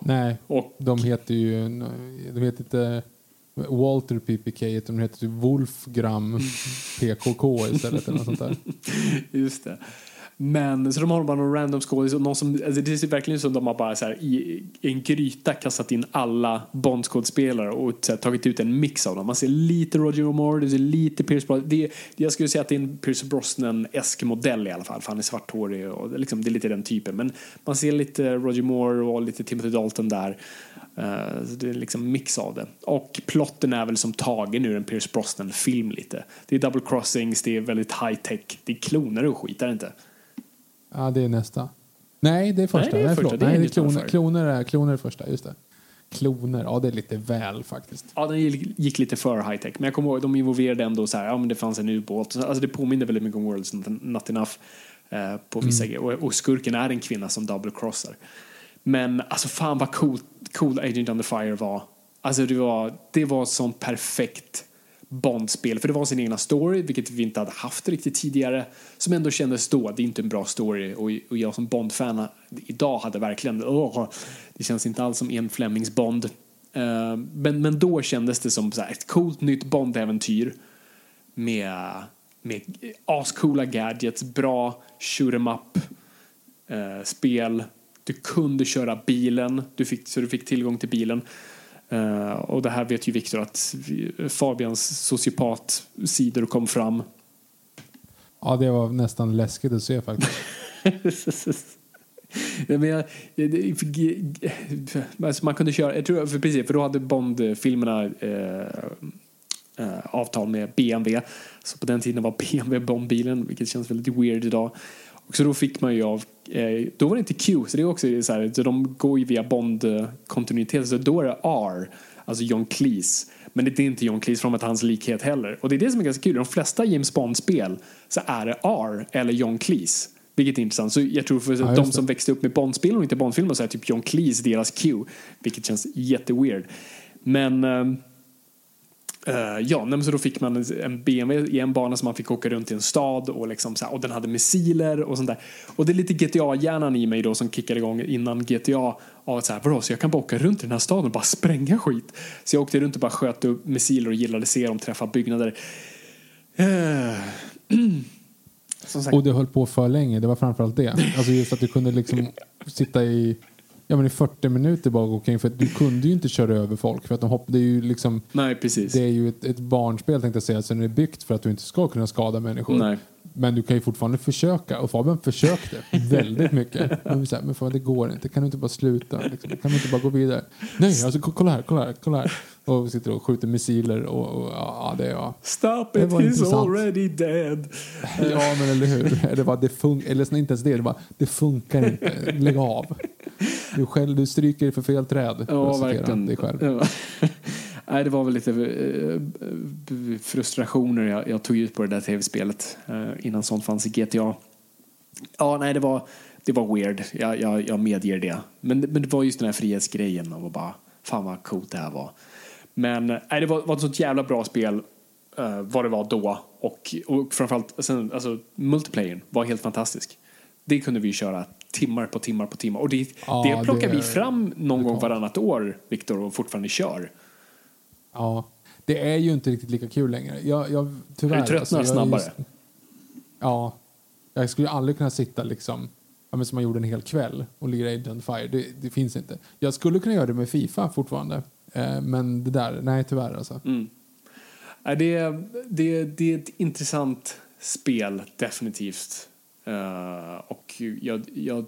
Nej, Och de heter ju... De heter inte Walter PPK, utan de heter ju Wolfgram PKK istället. Eller något sånt där. <laughs> Just det. Men så de har bara någon random skådis och någon som, alltså det ser typ verkligen ut som de har bara så här, i, i en gryta kastat in alla Bond-skådespelare och så här, tagit ut en mix av dem. Man ser lite Roger Moore, det ser lite Pierce Brosnan. Det, jag skulle säga att det är en Pierce Brosnan-esk modell i alla fall, för han är svarthårig och liksom, det är lite den typen. Men man ser lite Roger Moore och lite Timothy Dalton där. Uh, det är liksom en mix av det. Och plotten är väl som tagen ur en Pierce Brosnan-film lite. Det är double crossings, det är väldigt high tech, det är kloner och skit, är det inte? Ja, det är nästa. Nej, det är första. Nej, det är Nej, första. Det är Nej, det är kloner, kloner, är, kloner är första, just det. Kloner, ja det är lite väl faktiskt. Ja, den gick lite för high tech. Men jag kommer ihåg, de involverade ändå så här, ja men det fanns en ubåt. Alltså det påminner väldigt mycket om Worlds Not Enough eh, på vissa Mm. grejer. Och, och skurken är en kvinna som double crossar. Men alltså fan vad cool, cool Agent Under Fire var. Alltså det var, det var sån perfekt Bond-spel. För det var sin egna story, vilket vi inte hade haft riktigt tidigare. Som ändå kändes då, det är inte en bra story. Och, och jag som Bond-fan idag hade verkligen, åh, det känns inte alls som en Flemings Bond. Uh, men, men då kändes det som så här, ett coolt nytt Bond-äventyr. Med, med ascoola gadgets, bra shoot em up uh, eh, spel. Du kunde köra bilen, du fick, så du fick tillgång till bilen. Eh, och det här vet ju Viktor att Fabians sociopat-sidor kom fram. Ja, det var nästan läskigt att se faktiskt. <laughs> Men jag, alltså man kunde köra, jag tror, för precis, för då hade Bond-filmerna eh, eh, avtal med BMW. Så på den tiden var BMW Bondbilen, vilket känns väldigt weird idag. Och så då fick man ju av, eh, då var det inte Q, så det är också så här, så de går ju via Bond-kontinuitet, så då är det R, alltså John Cleese. Men det är inte John Cleese från att hans likhet heller. Och det är det som är ganska kul, i de flesta James Bond-spel så är det R eller John Cleese. Vilket är intressant. Så jag tror för Ja, de som växte upp med Bond-spel och inte Bond-filmer så är typ John Cleese deras Q. Vilket känns jätteweird. Men ehm, eh, ja, men så då fick man en- BMW i en bana som man fick åka runt i en stad och, liksom så här, och den hade missiler och sånt där. Och det är lite GTA-hjärnan i mig då som kickade igång innan GTA av att så här, vadå, så jag kan bara åka runt i den här staden och bara spränga skit. Så jag åkte runt och bara sköt upp missiler och gillade att se dem träffa byggnader. <clears throat> Sagt, Och det höll på för länge, det var framförallt det. Alltså just att du kunde liksom <laughs> sitta i, ja, men i 40 minuter bara gå omkring. För att du kunde ju inte köra över folk. För att de hopp, det är ju liksom nej precis. det är ju ett, ett barnspel tänkte jag säga, så det är byggt för att du inte ska kunna skada människor. Nej. Men du kan ju fortfarande försöka och Fabian försökte <laughs> väldigt mycket. Men, så här, men fan, det går inte, kan du inte bara sluta? Liksom? Kan du inte bara gå vidare? Nej, alltså ko- kolla här, kolla här, kolla här. Och vi sitter och skjuter missiler och, och ja, det är ja. Stop Det it, he's intressant. already dead. <laughs> Ja, men eller hur? Det var, det fun- eller inte ens det, det, var, det funkar inte. Lägg av. Du, själv, du stryker för fel träd. Ja, verkligen. Dig själv. Ja. Nej, det var väl lite eh, frustrationer jag, jag tog ut på det där tv-spelet eh, innan sånt fanns i GTA. Ja, nej, det var, det var weird. Jag, jag, jag medger det. Men, men det var just den här frihetsgrejen och bara, fan vad coolt det här var. Men eh, nej, det var, var ett sånt jävla bra spel eh, vad det var då. Och, och framförallt, sen, alltså, multiplayern var helt fantastisk. Det kunde vi köra timmar på timmar på timmar. Och det, Ja, det plockar det- vi fram någon gång varannat år, Viktor, och fortfarande kör. Ja, det är ju inte riktigt lika kul längre. Jag, jag, tyvärr, Du tröttnar är snabbare. just- ja, jag skulle aldrig kunna sitta liksom, ja, men som man gjorde en hel kväll och lira Agent Fire. Det, det finns inte. Jag skulle kunna göra det med Fifa fortfarande. Eh, men det där, nej tyvärr alltså. Mm. Det, är- det, är- det är ett intressant spel, definitivt. Eh, och jag, jag,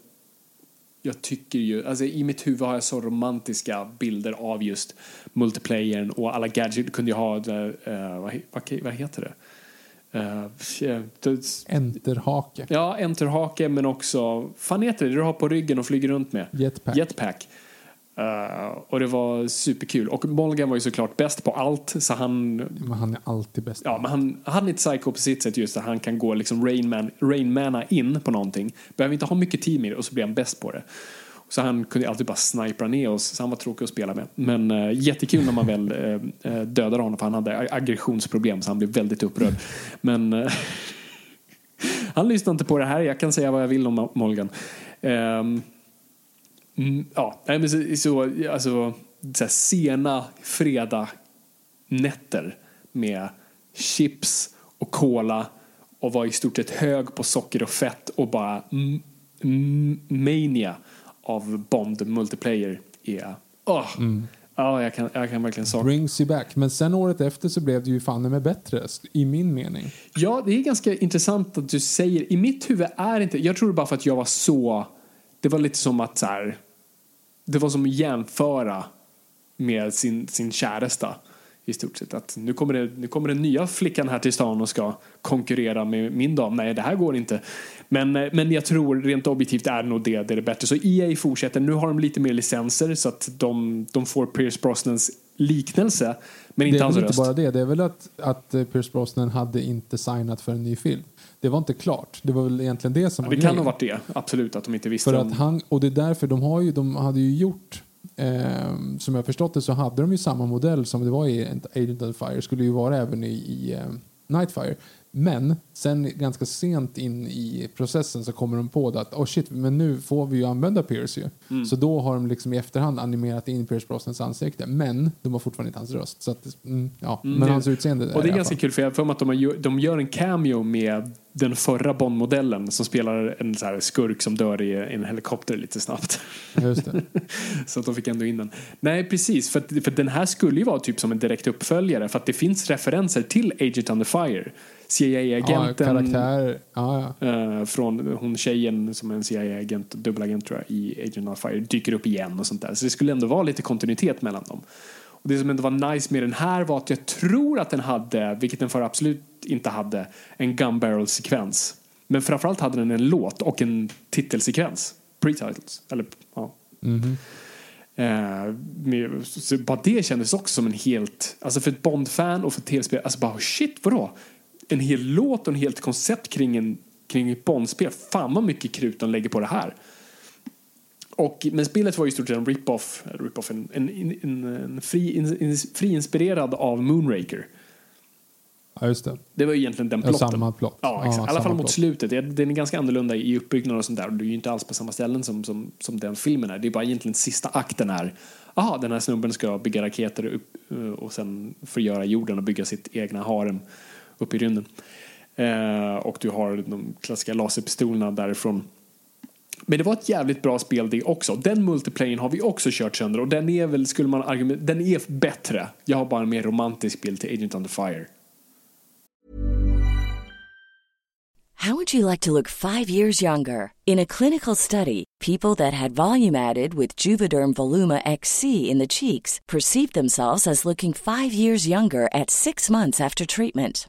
jag tycker ju, alltså i mitt huvud har jag så romantiska bilder av just multiplayern och alla gadgets. Du kunde ju ha, det, eh, vad, he- vad, vad heter det? Eh, det- Enterhake. ja, enterhake men också, fan heter det, det du har på ryggen och flyger runt med? Jetpack. Jetpack. Eh, och det var superkul. Och Molgan var ju såklart bäst på allt, så han Men han är alltid bäst. Ja, men han, han är ett psycho på sitt sätt just att han kan gå liksom Rainman, Rainmana in på någonting. Behöver inte ha mycket team i det och så blir han bäst på det. Så han kunde alltid bara snipra ner oss, så han var tråkig att spela med. Men äh, jättekul när man väl äh, dödade honom för han hade ag- aggressionsproblem så han blev väldigt upprörd. Men äh, <laughs> han lyssnade inte på det här, jag kan säga vad jag vill om Molgan. Ehm, mm, ja, nej, men så, så, alltså, så här sena fredag nätter med chips och cola och var i stort sett hög på socker och fett och bara mm, mm, mania av Bond multiplayer är... Åh, Ja, jag kan, jag kan verkligen sakna Brings you back. Men sen året efter så blev det ju fan med bättre, i min mening. Ja, det är ganska intressant att du säger. I mitt huvud är inte... Jag tror bara för att jag var så... Det var lite som att så här, det var som att jämföra med sin, sin käresta. I stort sett. Att nu kommer, det, nu kommer den nya flickan här till stan och ska konkurrera med min dam. Nej, det här går inte. Men, eh, men jag tror rent objektivt är nog det, det är det bättre. Så EA fortsätter. Nu har de lite mer licenser så att de, de får Pierce Brosnans liknelse. Men inte det är hans väl inte röst. bara det. Det är väl att, att eh, Pierce Brosnan hade inte signat för en ny film. Det var inte klart. Det var väl egentligen det som Ja, var det kan grejen. ha varit det. Absolut att de inte visste För om... att han, och det är därför de har ju, de hade ju gjort ehm, som jag förstått det så hade de ju samma modell som det var i Agent of Fire skulle ju vara även i, i ehm, Nightfire. Men sen ganska sent in i processen så kommer de på det att oh shit, men nu får vi ju använda Pierce ju. Mm. Så då har de liksom i efterhand animerat in Pierce Brosnans ansikte. Men de har fortfarande inte hans röst. Så att, mm, ja, men det- hans utseende Och det är ganska kul för jag har för mig att de, har, gör- de gör en cameo med den förra Bond-modellen som spelar en så här skurk som dör i en helikopter lite snabbt. Just det. <laughs> så att de fick ändå in den. Nej, precis. För, att, för den här skulle ju vara typ som en direkt uppföljare för att det finns referenser till Agent Under Fire. Ja, CIA-agenten karaktär. Ja, ja. eh, från hon tjejen som är en CIA-agent, dubbelagent tror jag, i Agent Under Fire dyker upp igen och sånt där. Så det skulle ändå vara lite kontinuitet mellan dem. Och det som ändå var nice med den här var att jag tror att den hade, vilket den förra absolut inte hade, en gun barrel-sekvens. Men framförallt hade den en låt och en titelsekvens. Pre-titles. Eller, ja. Eh, med, så bara det kändes också som en helt, alltså för ett Bond-fan och för ett tv-spel, alltså bara shit vadå? En hel låt och en helt koncept kring, en, kring ett Bond-spel. Fan vad mycket krut de lägger på det här. Och, men spelet var ju i stort sett en rip-off, eller rip-off en, en, en, en fri, en, fri inspirerad av Moonraker. ja, just det. Det var ju egentligen den plotten. samma plott. Ja, exakt. Ja, I alla fall mot plott. slutet. Det- Den är ganska annorlunda i uppbyggnad och sånt där. Det är ju inte alls på samma ställen som, som, som den filmen är. Det är bara egentligen sista akten är Aha, den här snubben ska bygga raketer upp, eh, och sen förgöra jorden och bygga sitt egna harem uppe i rymden. Eh, och du har de klassiska laserpistolerna därifrån. Men det var ett jävligt bra spel det också. Den multiplayern har vi också kört sönder och den är väl, skulle man argumentera, den är bättre. Jag har bara en mer romantisk bild till Agent Under Fire. How would you like to look five years younger? In a clinical study, people that had volume added with Juvederm Voluma XC in the cheeks perceived themselves as looking five years younger at six months after treatment.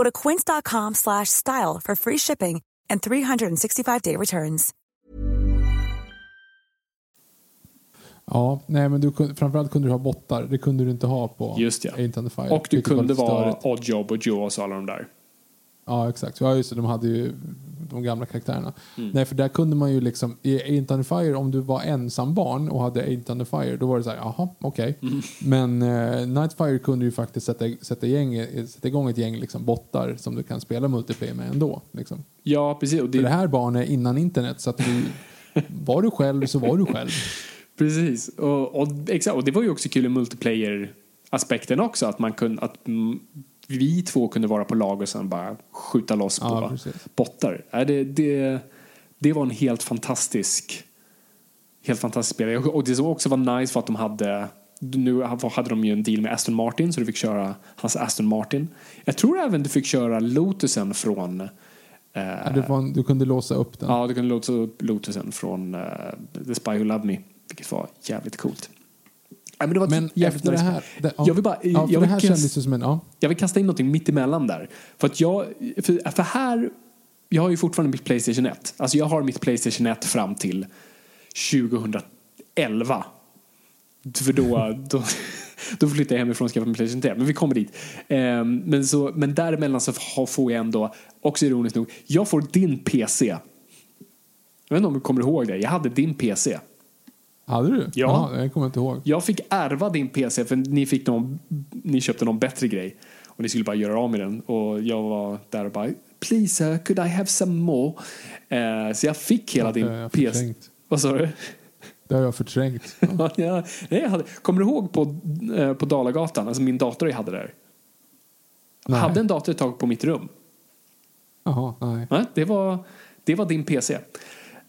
Go to quince.com slash style for free shipping and 365-day returns. Ja, nej men du, framförallt kunde du ha bottar. Det kunde du inte ha på Just ja. Agent Under Fire. Och du kunde vara. Oddjob och Jaws och alla de där. Ja, exakt. Ja, just det. De hade ju de gamla karaktärerna. Mm. Nej, för där kunde man ju liksom, i Ain't Under Fire, om du var ensam barn och hade Ain't Under Fire, då var det så här, jaha, okej. Mm. Men eh, Nightfire kunde ju faktiskt sätta, sätta, gäng, sätta igång ett gäng liksom, bottar som du kan spela multiplayer med ändå. Liksom. Ja, precis. Och För det det, här barnet innan internet, så att du, <laughs> var du själv så var du själv. precis. Och, och, exakt. och det var ju också kul i multiplayer-aspekten också. Att, man kunde, att vi två kunde vara på lag och sen bara skjuta loss Ja, på precis. bottar. Ja, det, det, det var en helt fantastisk helt fantastisk spel. Och det som också var nice var att de hade nu hade de ju en deal med Aston Martin så du fick köra hans Aston Martin. Jag tror även du fick köra Lotusen från eh, Ja, var, du kunde låsa upp den. Ja, du kunde låta upp Lotusen från uh, The Spy Who Loved Me, vilket var jävligt coolt. Ja, men det var Men efter det här... Det, ja, Jag vill bara- ja, jag vill här kast- kändes ju som en... Ja. Jag vill kasta in något mitt emellan där. För att jag, för, för här, jag har ju fortfarande mitt Playstation 1. Alltså jag har mitt Playstation 1 fram till 2011. För då, då, <laughs> då flyttade jag hemifrån och skaffade min Playstation 3. Men vi kommer dit. Ehm, men, så, men däremellan så får jag ändå, också ironiskt nog, jag får din PC. Jag vet inte om du kommer ihåg det. Jag hade din PC. Hade du? Ja. Jaha, jag kommer inte ihåg. Jag fick ärva din PC för ni, fick någon, ni köpte någon bättre grej. Och ni skulle bara göra av med den. Och jag var där och bara Please sir, could I have some more? Eh, så jag fick hela Ja, din jag PC. Vad sa du? Det har jag förträngt. <laughs> Ja. ja, nej, jag hade, kommer du ihåg på, eh, på Dalagatan, alltså min dator jag hade där? Jag Nej. hade en dator ett tag på mitt rum. Jaha, nej. Nej, det, var, det var din PC.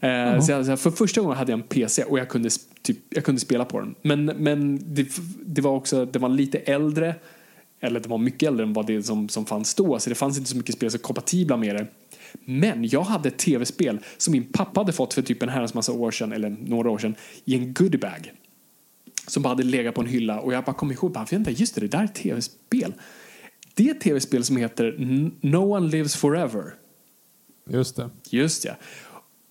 Eh, så jag, för första gången hade jag en PC och jag kunde, typ, jag kunde spela på den. Men, men det, det var också det var lite äldre, eller det var mycket äldre än vad det som, som fanns då. Så det fanns inte så mycket spel som var kompatibla med det. Men jag hade ett tv-spel som min pappa hade fått för typ en herrans massa år sedan, eller några år sedan, i en goodiebag. Som bara hade legat på en hylla och jag bara kom ihåg, bara, vänta, just det, det där är tv-spel. Det är ett tv-spel som heter No One Lives Forever. Just det. Just ja.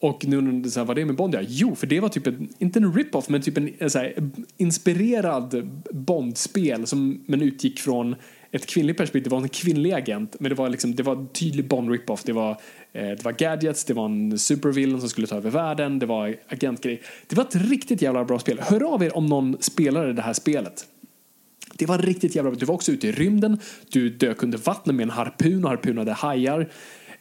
Och nu undrar du så här, vad det är med Bond? Ja, jo, för det var typ en, inte en rip-off, men typ en, så här, inspirerad Bond-spel som men utgick från ett kvinnligt perspektiv. Det var en kvinnlig agent, men det var liksom, det var en tydlig Bond-rip-off. Det var, eh, det var gadgets, det var en supervillain som skulle ta över världen, det var agentgrej. Det var ett riktigt jävla bra spel. Hör av er om någon spelade det här spelet. Det var riktigt jävla bra. Du var också ute i rymden, du dök under vattnet med en harpun och harpunade hajar.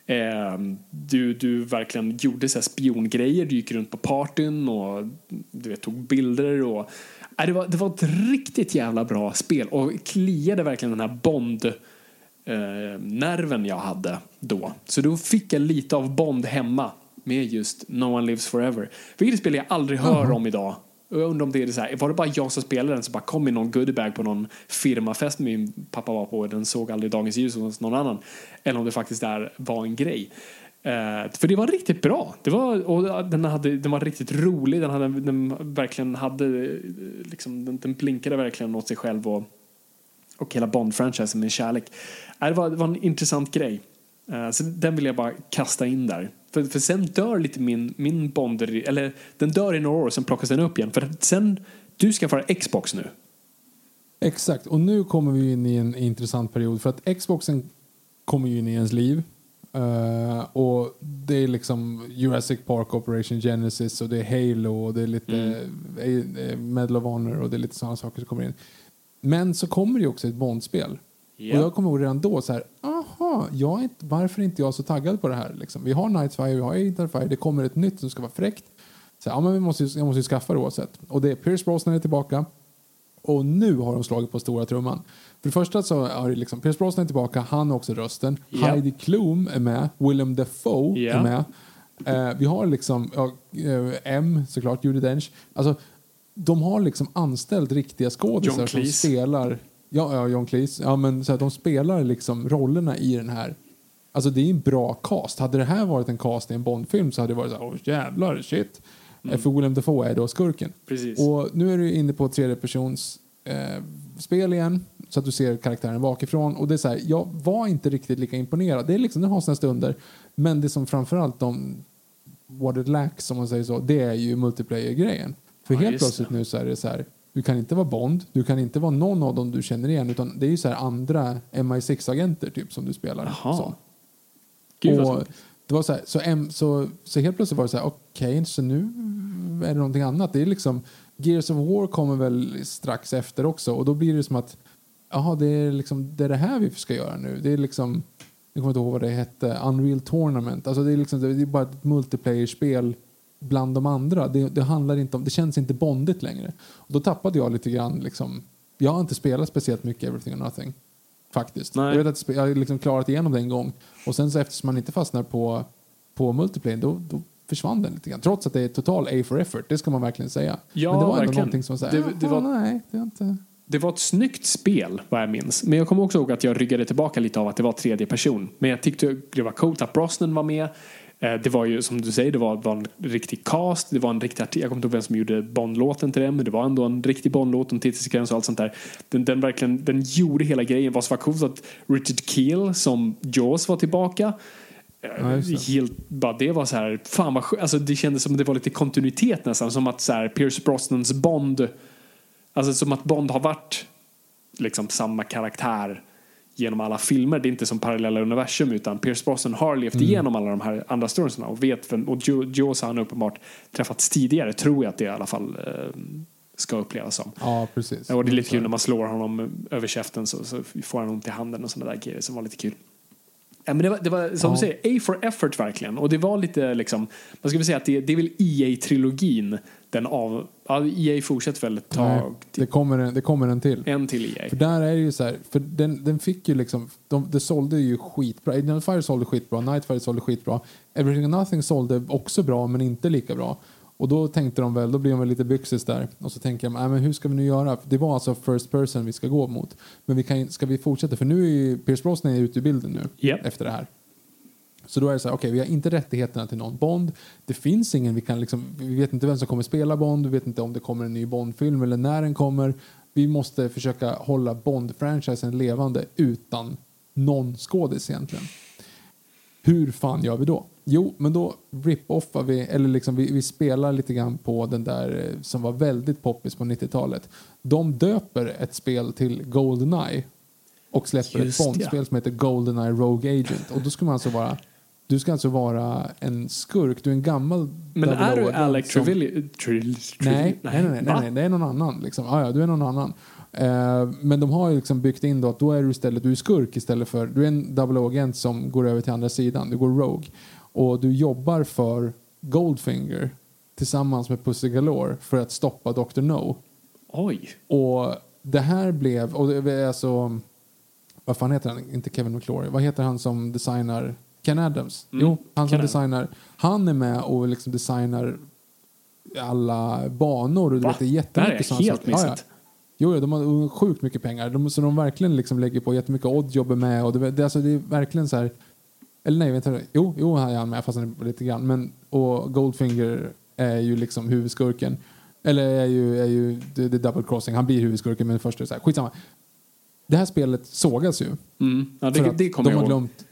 Eh, du, du verkligen gjorde så här spiongrejer, du gick runt på partyn och du vet, tog bilder. Och, nej, det, var, det var ett riktigt jävla bra spel och kliade verkligen den här Bond eh, nerven jag hade då. Så då fick jag lite av Bond hemma med just No One Lives Forever. Vilket spel jag aldrig hör om idag. Och Jag undrar om det är så här, var det bara jag som spelade den som bara kom i någon goodiebag på någon firmafest min pappa var på och den såg aldrig dagens ljus hos någon annan. Eller om det faktiskt där var en grej. Uh, för det var riktigt bra. Det var, och den, hade, den var riktigt rolig. Den, hade, den verkligen hade, eh, liksom, den, den blinkade verkligen åt sig själv och, och hela Bond-franchisen med kärlek. Uh, det, var, det var en intressant grej. Uh, så den vill jag bara kasta in där. För, för sen dör lite min, min Bond, eller den dör i några år och sen plockas den upp igen. För att sen, du ska vara Xbox nu. Exakt, och nu kommer vi in i en intressant period för att Xboxen kommer ju in i ens liv. Eh, och det är liksom Jurassic Park Operation Genesis och det är Halo och det är lite eh, Medal of Honor och det är lite sådana saker som kommer in. Men så kommer det ju också ett Bondspel. Ja. Och jag kommer ihåg redan då så här, aha, jag är inte, varför är inte jag så taggad på det här? Liksom? Vi har Nightfire, vi har Interfire, det kommer ett nytt som ska vara fräckt. Så, ja, men vi måste, jag måste ju skaffa det oavsett. Och det är Pierce Brosnan är tillbaka. Och nu har de slagit på stora trumman. För det första så är det liksom, Pierce Brosnan är tillbaka, han har också rösten. Ja. Heidi Klum är med, Willem Dafoe Ja. är med. Eh, vi har liksom eh, M såklart, Judi Dench. Alltså, de har liksom anställt riktiga skådisar som spelar. Ja, ja, John Cleese. Ja, men så här, de spelar liksom rollerna i den här. Alltså det är en bra cast. Hade det här varit en cast i en Bondfilm så hade det varit så här, åh jävlar, shit. Eh, För Willem Dafoe är då skurken. Mm. Precis. Och nu är du inne på tredje persons eh, spel igen. Så att du ser karaktären bakifrån. Och det är så här, jag var inte riktigt lika imponerad. Det är liksom, den har sina stunder. Men det som framförallt de what it lacks, om man säger så, det är ju multiplayer-grejen. För Ja, helt plötsligt det. nu så är det så här, du kan inte vara Bond, du kan inte vara någon av dem du känner igen, utan det är ju så här andra MI6-agenter typ som du spelar som. Gud, och det var så, här, så, em- så, så helt plötsligt var det så här, okej, så nu är det någonting annat. Det är liksom, Gears of War kommer väl strax efter också och då blir det som att jaha, det är liksom det, är det här vi ska göra nu. Det är liksom, jag kommer inte ihåg vad det hette, Unreal Tournament. Alltså det är liksom, det är bara ett multiplayer-spel bland de andra. Det, det handlar inte om, det känns inte bondigt längre. Och då tappade jag lite grann liksom, jag har inte spelat speciellt mycket Everything or Nothing. Faktiskt. Nej. Jag vet att jag har liksom klarat igenom det en gång. Och sen så eftersom man inte fastnar på, på multiplayer, då, då försvann den lite grann. Trots att det är total A for effort, det ska man verkligen säga. Ja, Men det var ändå verkligen. någonting som var det, det var- nej, det är inte... Det var ett snyggt spel vad jag minns. Men jag kommer också ihåg att jag ryggade tillbaka lite av att det var tredje person. Men jag tyckte det var coolt att Brosnan var med. Eh, Det var ju som du säger, det var, var en riktig cast. Det var en riktig artist. Jag kommer inte ihåg vem som gjorde Bond-låten till den. Men det var ändå en riktig Bond-låt, en titelsekvens och allt sånt där. Den, den, verkligen, den gjorde hela grejen. Vad som var coolt att Richard Keel som Jaws var tillbaka. Eh, Ja. Helt, bara det var så här, fan vad skö- alltså det kändes som det var lite kontinuitet nästan. Som att så här, Pierce Brosnans Bond Alltså som att Bond har varit liksom samma karaktär genom alla filmer. Det är inte som parallella universum utan Pierce Brosnan har levt Mm. igenom alla de här andra storiesna och vet vem, och Jo- Jaws har han uppenbart träffats tidigare tror jag att det i alla fall eh, ska upplevas som. Ja, precis. Och det är lite kul när man slår honom över käften så, så får han ont i handen och sådana där grejer som var lite kul. Ja, men det, var, det var som Ja. du säger, A for effort verkligen. Och det var lite liksom, man väl säga att det, det är väl EA-trilogin. Den av, ja, EA fortsätter väl ett Nej, tag. det, kommer en, det kommer en till. En till EA. För där är ju så här, för den, den fick ju liksom, de, det sålde ju skitbra. Identifier sålde skitbra, Nightfire sålde skitbra. Everything and Nothing sålde också bra men inte lika bra. Och då tänkte de väl, då blir de väl lite byxis där. Och så tänker de, nej men hur ska vi nu göra? För Det var alltså first person vi ska gå mot. Men vi kan, ska vi fortsätta? För nu är ju Pierce Brosnan ute i bilden nu. Japp. Efter det här. Så då är det så här, okej vi har inte rättigheterna till någon Bond. Det finns ingen, vi kan liksom, vi vet inte vem som kommer spela Bond, vi vet inte om det kommer en ny Bond-film eller när den kommer. Vi måste försöka hålla Bond-franchisen levande utan någon skådis egentligen. Hur fan gör vi då? Jo, men då rip-offar vi, eller liksom vi, vi spelar lite grann på den där eh, som var väldigt poppis på 90-talet. De döper ett spel till Goldeneye och släpper Just ett. Bond-spel som heter Goldeneye Rogue Agent. Och då ska man alltså vara du ska alltså vara en skurk, du är en gammal Men är du 00 Alec som-? Trill, Nej, nej, nej, nej, det är någon annan. Liksom. Ah, ja, du är någon annan. Eh, men de har ju liksom byggt in då att då är du istället du är skurk istället för du är en double agent som går över till andra sidan. Du går rogue och du jobbar för Goldfinger tillsammans med Pussy Galore för att stoppa Dr. No. Oj. Och det här blev och det är alltså vad fan heter han? Inte Kevin McClory. Vad heter han som designar Ken Adams? Mm, Jo, han som designar. Han är med och liksom designar alla banor. Och du Va? vet, det är jättemycket sådana saker. Ja, ja. missat. Jo, de har sjukt mycket pengar. De, så de verkligen liksom lägger på jättemycket. Odd jobbar med. Och det, det, alltså, det är verkligen så här... Eller nej, vänta. Jo, jo han är han med fast han är lite grann. Men, och Goldfinger är ju liksom huvudskurken. Eller är ju, är ju det, det är double crossing. Han blir huvudskurken men först är det så här. Skitsamma. Det här spelet sågas ju. Mm. Ja, det, det kommer de har glömt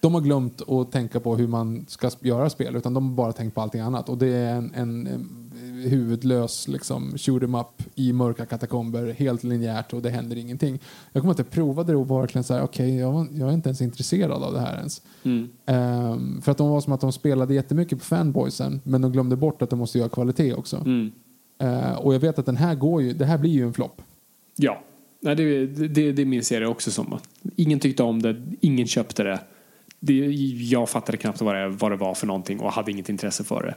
de har glömt att tänka på hur man ska göra spel utan de har bara tänkt på allting annat och det är en, en, en huvudlös liksom shoot 'em up i mörka katakomber helt linjärt och det händer ingenting. Jag kommer att jag provade det och var verkligen så här okej jag, var- jag är inte ens intresserad av det här ens. Mm. Ehm, för att de var som att de spelade jättemycket på fanboysen men de glömde bort att de måste göra kvalitet också. Mm. Ehm, och jag vet att den här går ju, det här blir ju en flopp. Ja, Nej, det, det, det minns jag det också som. Ingen tyckte om det, ingen köpte det. Det jag fattade knappt vad det, vad det var för någonting och hade inget intresse för det.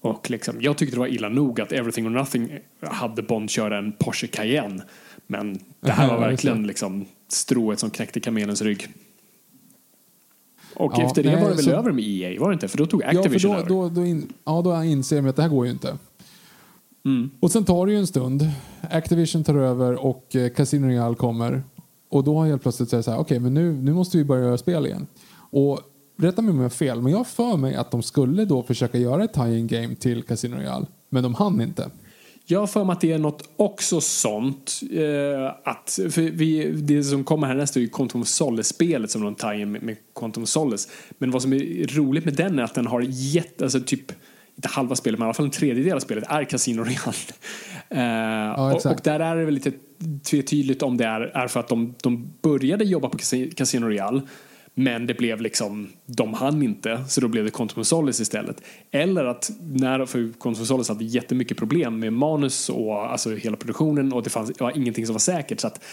Och liksom, jag tyckte det var illa nog att Everything or Nothing hade Bond köra en Porsche Cayenne. Men det här var verkligen liksom strået som knäckte kamelens rygg. Och Ja, efter det nej, var det väl så- över med EA, var det inte? För då tog Ja, för Activision då, över. då, då, in, ja, då inser de att det här går ju inte. Mm. Och sen tar det ju en stund. Activision tar över och eh, Casino Royale kommer. Och då har jag helt plötsligt sagt så här, okej men nu, nu måste vi börja göra spel igen. Och rätta mig om jag har fel, men jag för mig att de skulle då försöka göra ett tie-in game till Casino Royale. Men de hann inte. Jag har för mig att det är något också sånt. Eh, att, för vi, det som kommer härnäst är ju Quantum of Solace-spelet som de tar in med, med Quantum Solace. Men vad som är roligt med den är att den har jätte, alltså typ inte halva spelet, men i alla fall en tredjedel av spelet är Casino Royale. <laughs> Eh, och, exakt. och där är det väl lite tvetydigt om det är, är för att de, de började jobba på Casi- Casino Royale Men det blev liksom, de hann inte, så då blev det Solace istället. Eller att, när, för Solace hade jättemycket problem med manus och alltså hela produktionen och det fanns var ingenting som var säkert. Så att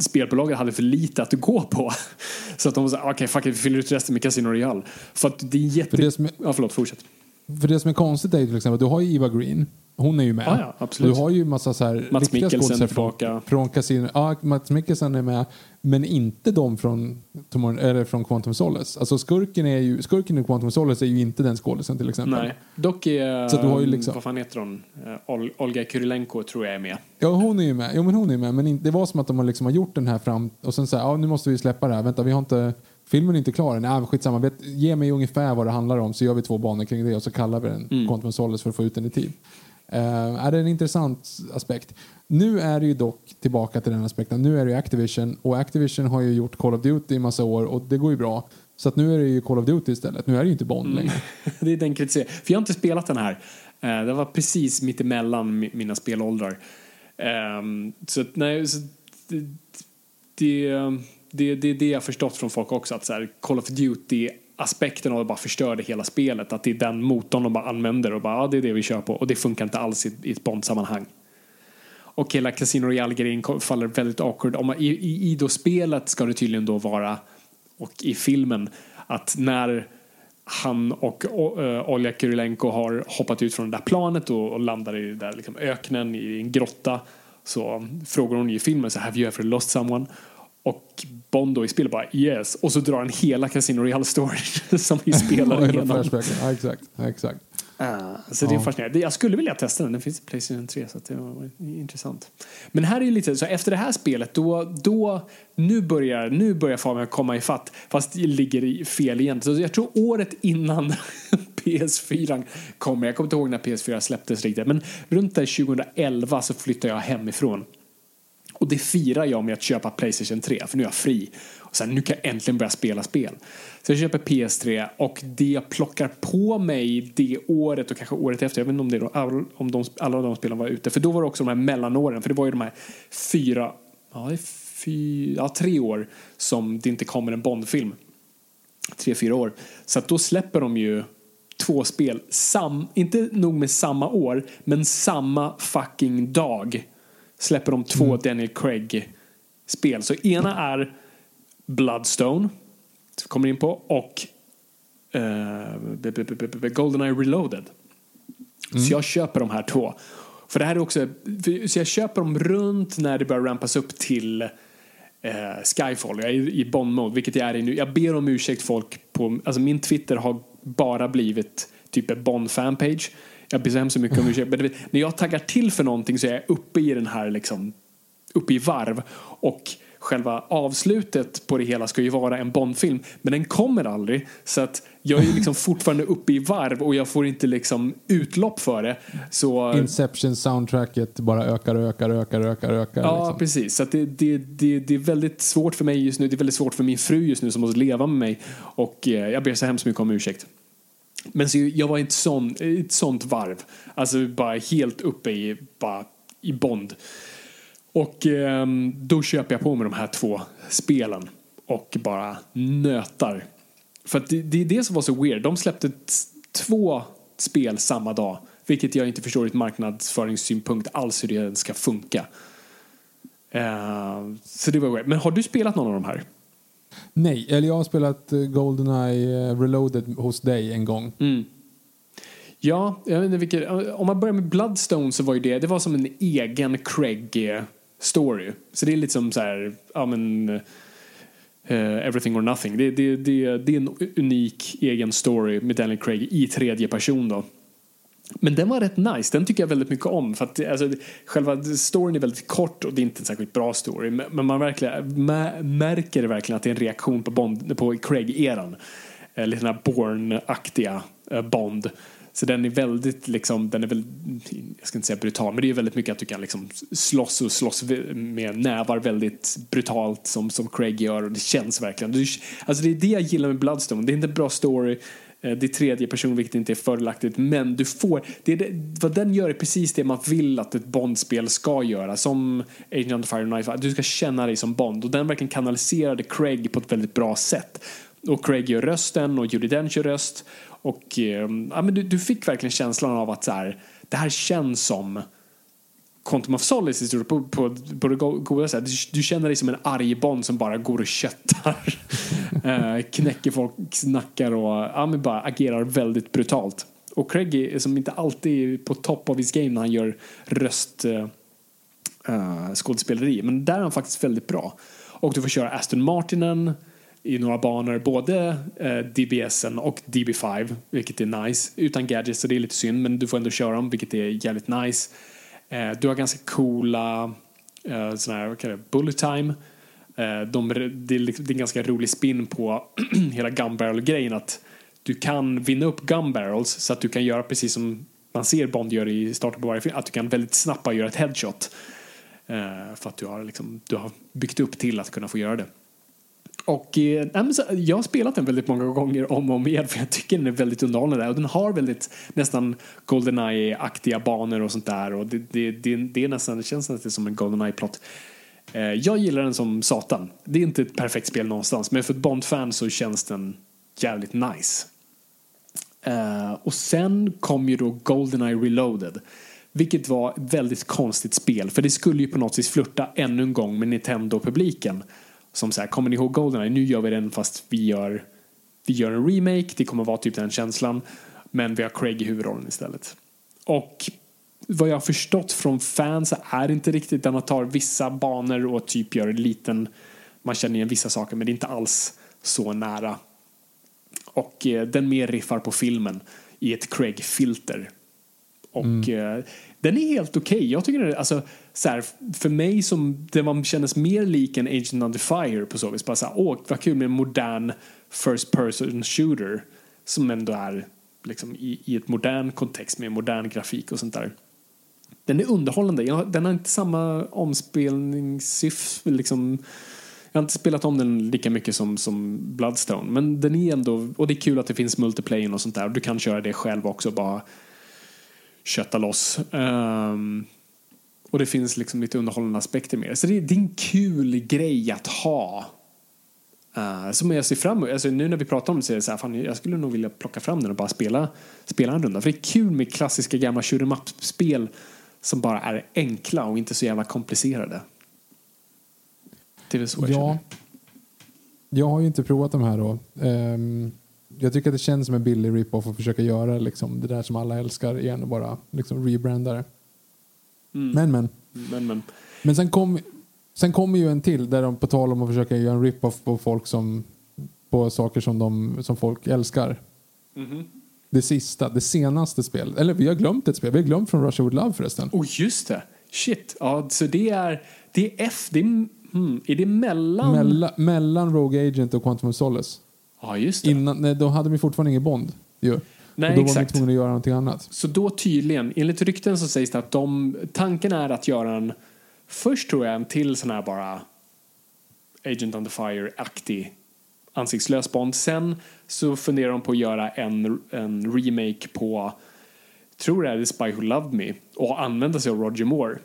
spelbolaget hade för lite att gå på. <laughs> Så att de sa, okej okay, fuck it, vi fyller ut resten med Casino Royale. För att det är jätte... För det som är- Ja, förlåt, fortsätt. För det som är konstigt är ju till exempel du har ju Eva Green. Hon är ju med. Ja, ja, absolut. Du har ju massa så här Mats riktiga skådisar. Från, från Casino. Ja, Mats Mikkelsen är med. Men inte de från, Tomorrow, eller från Quantum Solace. Alltså skurken, är ju, skurken i Quantum Solace är ju inte den skådisen till exempel. Nej, dock är, Så du har ju liksom- vad fan heter hon? Eh, Ol- Olga Kurilenko tror jag är med. Ja, hon är ju med. Jo, men hon är med. Men det var som att de har, liksom har gjort den här fram och sen säger ja, nu måste vi släppa det här. Vänta, vi har inte... Filmen är inte klar än. Nej, skitsamma. Vet, ge mig ungefär vad det handlar om så gör vi två banor kring det och så kallar vi den Mm. Quantum Solace för att få ut den i tid. Uh, är det en intressant aspekt. Nu är det ju dock tillbaka till den aspekten. Nu är det Activision och Activision har ju gjort Call of Duty i massa år och det går ju bra. Så att nu är det ju Call of Duty istället. Nu är det ju inte Bond Mm. längre. <laughs> det är den kritik. För jag har inte spelat den här. Eh, Det var precis mitt emellan mi- mina spelåldrar. Ehm, Så nej, så det, det, det, det är det jag förstått från folk också. Att så här, Call of Duty aspekten av att bara förstörde hela spelet. Att det är den motorn de bara använder och bara ja, det är det vi kör på. Och det funkar inte alls i, i ett Bond-sammanhang. Och hela Casino Royale-grejen faller väldigt awkward. Om, man, i, i Ido-spelet ska det tydligen då vara, och i filmen, att när han och uh, Olja Kurilenko har hoppat ut från det där planet och, och landar i den där liksom, öknen i en grotta så frågar hon i filmen så have you ever lost someone? Och Bond då i spelet bara yes och så drar han hela Casino Royale story <laughs> som vi spelar <laughs> igenom. Ja, exakt. Ja, exakt. Ah, så det är Ja. fascinerande. Jag skulle vilja testa den. Den finns i Playstation 3 så det var intressant. Men här är ju lite så efter det här spelet då, då nu börjar nu börjar Fabian komma ifatt fast det ligger i fel igen. Så jag tror året innan <laughs> PS4 kommer, jag kommer inte ihåg när PS4 släpptes riktigt, men runt där 2011 så flyttade jag hemifrån. Och det firar jag med att köpa Playstation 3, för nu är jag fri. Och sen, nu kan jag äntligen börja spela spel. Så jag köper PS3 och det jag plockar på mig det året och kanske året efter, jag vet inte om, det då, all- om de, alla de spelen var ute, för då var det också de här mellanåren, för det var ju de här fyra, ja, fy, ja tre år som det inte kommer en Bondfilm. Tre, fyra år. Så att då släpper de ju två spel, sam, inte nog med samma år, men samma fucking dag släpper de två Daniel Craig-spel. Så ena är Bloodstone, som kommer in på, och b- Goldeneye Reloaded. Så jag köper de här två. För det här är också, för- så jag köper dem runt när det börjar rampas upp till eh, Skyfall. Jag är i, i Bond-mode, vilket jag är i nu. Jag ber om ursäkt folk på, alltså min Twitter har bara blivit typ en Bond-fanpage. Jag ber så hemskt mycket om ursäkt. Men vet, när jag taggar till för någonting så är jag uppe i den här liksom, uppe i varv. Och själva avslutet på det hela ska ju vara en Bondfilm. Men den kommer aldrig. Så att jag är liksom fortfarande uppe i varv och jag får inte liksom utlopp för det. Så, Inception-soundtracket bara ökar och ökar och ökar och ökar. Ökar Ja, liksom. precis. Så det, det, det, det är väldigt svårt för mig just nu. Det är väldigt svårt för min fru just nu som måste leva med mig. Och eh, jag ber så hemskt mycket om ursäkt. Men så jag var i ett, sån, ett sånt varv. Alltså bara helt uppe i, bara, i Bond. Och eh, då köper jag på mig de här två spelen. Och bara nötar. För att det, det är det som var så weird. De släppte två spel samma dag. Vilket jag inte förstår ur ett marknadsföringssynpunkt alls hur det ska funka. Eh, så det var weird. Men har du spelat någon av de här? Nej, eller jag har spelat eh, Goldeneye eh, Reloaded hos dig en gång. Mm. Ja, jag vet inte vilket, eh, om man börjar med Bloodstone så var ju det, det var som en egen Craig-story. Så det är lite som så här, ja men, uh, Everything or Nothing. Det, det, det, det är en unik egen story med Daniel Craig i tredje person då. Men den var rätt nice, den tycker jag väldigt mycket om. För att alltså, själva storyn är väldigt kort och det är inte en särskilt bra story. Men man verkligen, märker verkligen att det är en reaktion på, Bond, på Craig-eran. Eh, lite den här Bourne-aktiga eh, Bond. Så den är väldigt, liksom, den är väl, jag ska inte säga brutal, men det är väldigt mycket att du kan liksom slåss och slåss med nävar väldigt brutalt som, som Craig gör och det känns verkligen. Du, alltså det är det jag gillar med Bloodstone, det är inte en bra story, Eh, det är tredje person vilket inte är fördelaktigt, men du får, det är det, vad den gör är precis det man vill att ett Bond-spel ska göra, som Agent of Fire Knife, att du ska känna dig som Bond och den verkligen kanaliserade Craig på ett väldigt bra sätt. och Craig gör rösten och Judi Dench gör röst. Och eh, ja, men du, du fick verkligen känslan av att så här, det här känns som Quantum of Solace historia på, på, på det goda sättet. Du, du känner dig som en arg Bond som bara går och köttar. <laughs> eh, knäcker folks nackar och ja, men bara agerar väldigt brutalt. Och Craig är som inte alltid är på topp av his game när han gör röst eh, uh, skådespeleri. Men där är han faktiskt väldigt bra. Och du får köra Aston Martinen i några banor, både uh, DBSen och DB5, vilket är nice. Utan gadgets, så det är lite synd, men du får ändå köra dem, vilket är jävligt nice. Eh, du har ganska coola eh, såna här, vad kallar det, bullet time. Eh, de, det, är, liksom, det är en ganska rolig spin på <clears throat> hela gun barrel-grejen att du kan vinna upp gun barrels så att du kan göra precis som man ser Bond gör i starten på varje film, att du kan väldigt snabbt bara göra ett headshot. Eh, för att du har, liksom, du har byggt upp till att kunna få göra det. Och eh, jag har spelat den väldigt många gånger om och om igen för jag tycker den är väldigt underhållande och den har väldigt nästan Goldeneye-aktiga banor och sånt där och det, det, det, det, är nästan, det känns nästan som en Goldeneye-plott. Eh, jag gillar den som satan. Det är inte ett perfekt spel någonstans men för ett Bond-fan så känns den jävligt nice. Uh, och sen kom ju då Goldeneye Reloaded vilket var ett väldigt konstigt spel. För det skulle ju på något vis flirta ännu en gång med Nintendo-publiken. Som så här, kommer ni ihåg Goldeneye? Nu gör vi den fast vi gör, vi gör en remake. Det kommer vara typ den känslan. Men vi har Craig i huvudrollen istället. Och vad jag har förstått från fans är inte riktigt där man tar vissa banor och typ gör en liten, man känner igen vissa saker men det är inte alls så nära. Och eh, den mer riffar på filmen i ett Craig-filter och mm. eh, den är helt okej. Okay. Jag tycker det, alltså, så här, för mig som det man kändes mer lik en Agent Under Fire på så vis. Bara så här, åh vad kul med en modern first person shooter som ändå är liksom, i, i ett modern kontext med modern grafik och sånt där. Den är underhållande. Den har inte samma omspelningssyfte. Liksom, jag har inte spelat om den lika mycket som, som Bloodstone. Men den är ändå, och det är kul att det finns multiplayer och sånt där. Du kan köra det själv också. bara kötta loss. Um, och det finns liksom lite underhållande aspekter med det. Så det, det är en kul grej att ha. Uh, som jag ser fram emot. Alltså, nu när vi pratar om det så är det så här, fan, jag skulle nog vilja plocka fram den och bara spela, spela en runda. För det är kul med klassiska gamla shoot'em up-spel som bara är enkla och inte så jävla komplicerade. Det är väl så jag ja. känner. Jag har ju inte provat de här då. Um, jag tycker att det känns som en billig rip-off att försöka göra liksom, det där som alla älskar igen och bara liksom, rebranda det. Mm. Men, men. Men, men. men sen, kom, sen kommer ju en till där de på tal om att försöka göra en rip-off på folk som på saker som, de, som folk älskar. Mm. Det sista, det senaste spelet. Eller vi har glömt ett spel. Vi har glömt från Russia With Love förresten. Oh, just det. Shit. Ja, så det är, det är F. Det är, hmm, är det mellan... Mella, mellan Rogue Agent och Quantum of Solace. Ja, just det. Innan, nej, då hade vi fortfarande ingen Bond. Ju. Nej, och då exakt. var vi tvungna att göra någonting annat. Så då tydligen, enligt rykten så sägs det att de, tanken är att göra en, först tror jag en till sån här bara Agent on the Fire-aktig ansiktslös Bond. Sen så funderar de på att göra en, en remake på, tror det är The Spy Who Loved Me, och använda sig av Roger Moore.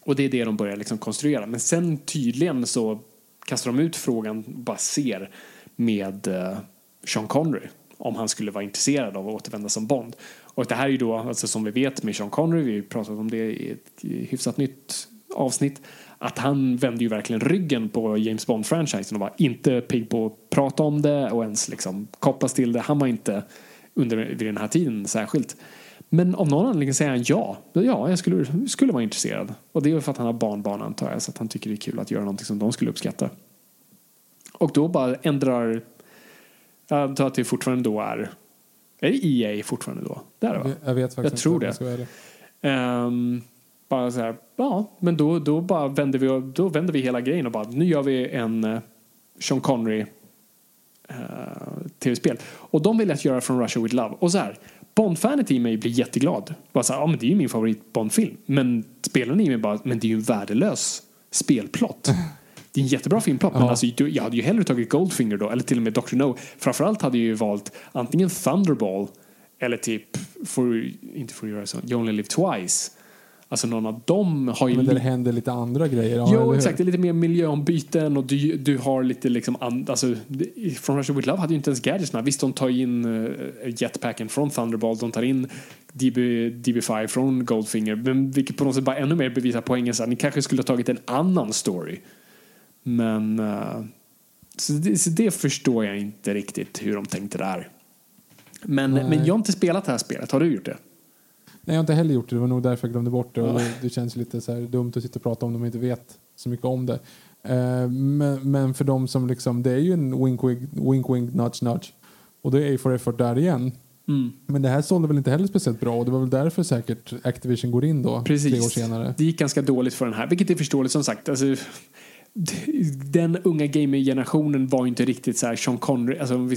Och det är det de börjar liksom konstruera. Men sen tydligen så kastar de ut frågan, bara ser med uh, Sean Connery om han skulle vara intresserad av att återvända som Bond. Och det här är ju då, alltså som vi vet med Sean Connery, vi har pratat om det i ett hyfsat nytt avsnitt, att han vände ju verkligen ryggen på James Bond-franchisen och var inte pigg på att prata om det och ens liksom kopplas till det. Han var inte under vid den här tiden särskilt. Men om någon anledning säger han ja. Ja, jag skulle, skulle vara intresserad. Och det är för att han har barnbarn antar jag, så att han tycker det är kul att göra någonting som de skulle uppskatta. Och då bara ändrar, jag antar att det fortfarande då är, är det EA fortfarande då? Det är det va? Jag vet faktiskt jag tror det. Um, bara så här, ja, men då, då bara vänder vi, då vänder vi hela grejen och bara, nu gör vi en uh, Sean Connery uh, tv-spel. Och de vill att göra från Russia with Love. Och så här, Bond-fanet i mig blir jätteglad. Bara så här, ja men det är ju min favorit Bond-film. Men spelaren i mig bara, men det är ju en värdelös spelplott. <laughs> Det är en jättebra filmplott, ja. men alltså, jag hade ju hellre tagit Goldfinger då, eller till och med Dr. No. Framförallt hade jag ju valt antingen Thunderball eller typ, for, inte For Your You Only Live Twice. Alltså någon av dem har ju... Men där det li- händer lite andra grejer. Ja, Jo, exakt. Det är lite mer miljöombyten och du, du har lite liksom... an- Alltså, från Russia With Love hade ju inte ens gadgetsna. Visst, de tar in uh, jetpacken från Thunderbolt, de tar in DB, DB5 från Goldfinger, men vilket på något sätt bara ännu mer bevisar poängen så att ni kanske skulle ha tagit en annan story. Men... eh, så, det, så det förstår jag inte riktigt hur de tänkte där. Men, Nej. men jag har inte spelat det här spelet. Har du gjort det? Nej, jag har inte heller gjort det. Det var nog därför jag glömde bort det. Och det, känns lite så dumt att sitta och prata om det om man inte vet så mycket om det. Eh, men, men för de som liksom, det är ju en wink wink, wink, wink nudge nudge. Och det är A for effort där igen. Mm. Men det här sålde väl inte heller speciellt bra och det var väl därför säkert Activision går in då Precis. tre år senare. Det gick ganska dåligt för den här, vilket är förståeligt som sagt. Alltså, den unga gamer-generationen var inte riktigt så här Sean Connery. Alltså,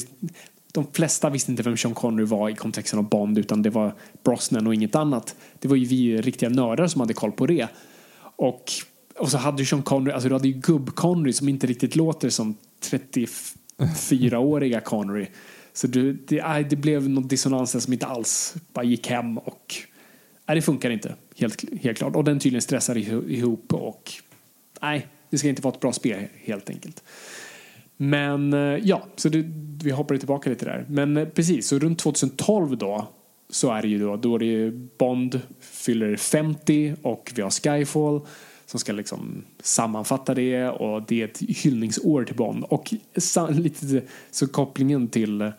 de flesta visste inte vem Sean Connery var i kontexten av Bond utan det var Brosnan och inget annat. Det var ju vi riktiga nördar som hade koll på det. Och, och så hade du Sean Connery, alltså du hade ju gubb-Connery som inte riktigt låter som 34-åriga Connery. Så det, det, det blev någon dissonans som inte alls bara gick hem och nej, det funkar inte. Helt, helt klart. Och den tydligen stressar ihop och nej, det ska inte vara ett bra spel helt enkelt. Men eh, ja, så det, vi hoppar tillbaka lite där. Men eh, precis, så runt 2012 då så är det ju då, då är det ju Bond fyller 50 och vi har Skyfall som ska liksom sammanfatta det och det är ett hyllningsår till Bond. Och lite så kopplingen till eh,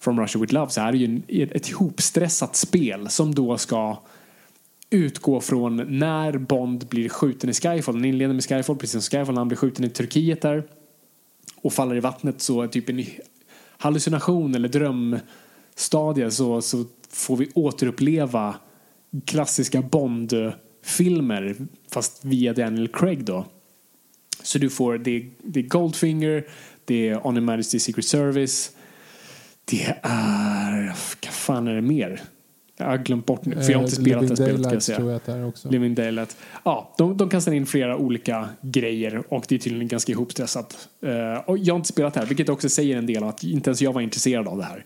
From Russia With Love så är det ju ett ihopstressat spel som då ska utgå från när Bond blir skjuten i Skyfall. Den inleder med Skyfall, precis som Skyfall, när han blir skjuten i Turkiet där och faller i vattnet så är typ en hallucination eller drömstadie så, så får vi återuppleva klassiska Bond-filmer fast via Daniel Craig då. Så du får, det, är- det är Goldfinger, det är On Majesty Majesty's Secret Service, det är, vad fan är det mer? Jag har glömt bort nu, för jag har inte Eh, spelat det spelet ska jag tror jag att det är också. Living Daylight. Ja, de, de kastar in flera olika grejer och det är tydligen ganska ihopstressat. Eh, och jag har inte spelat det här, vilket också säger en del om att inte ens jag var intresserad av det här.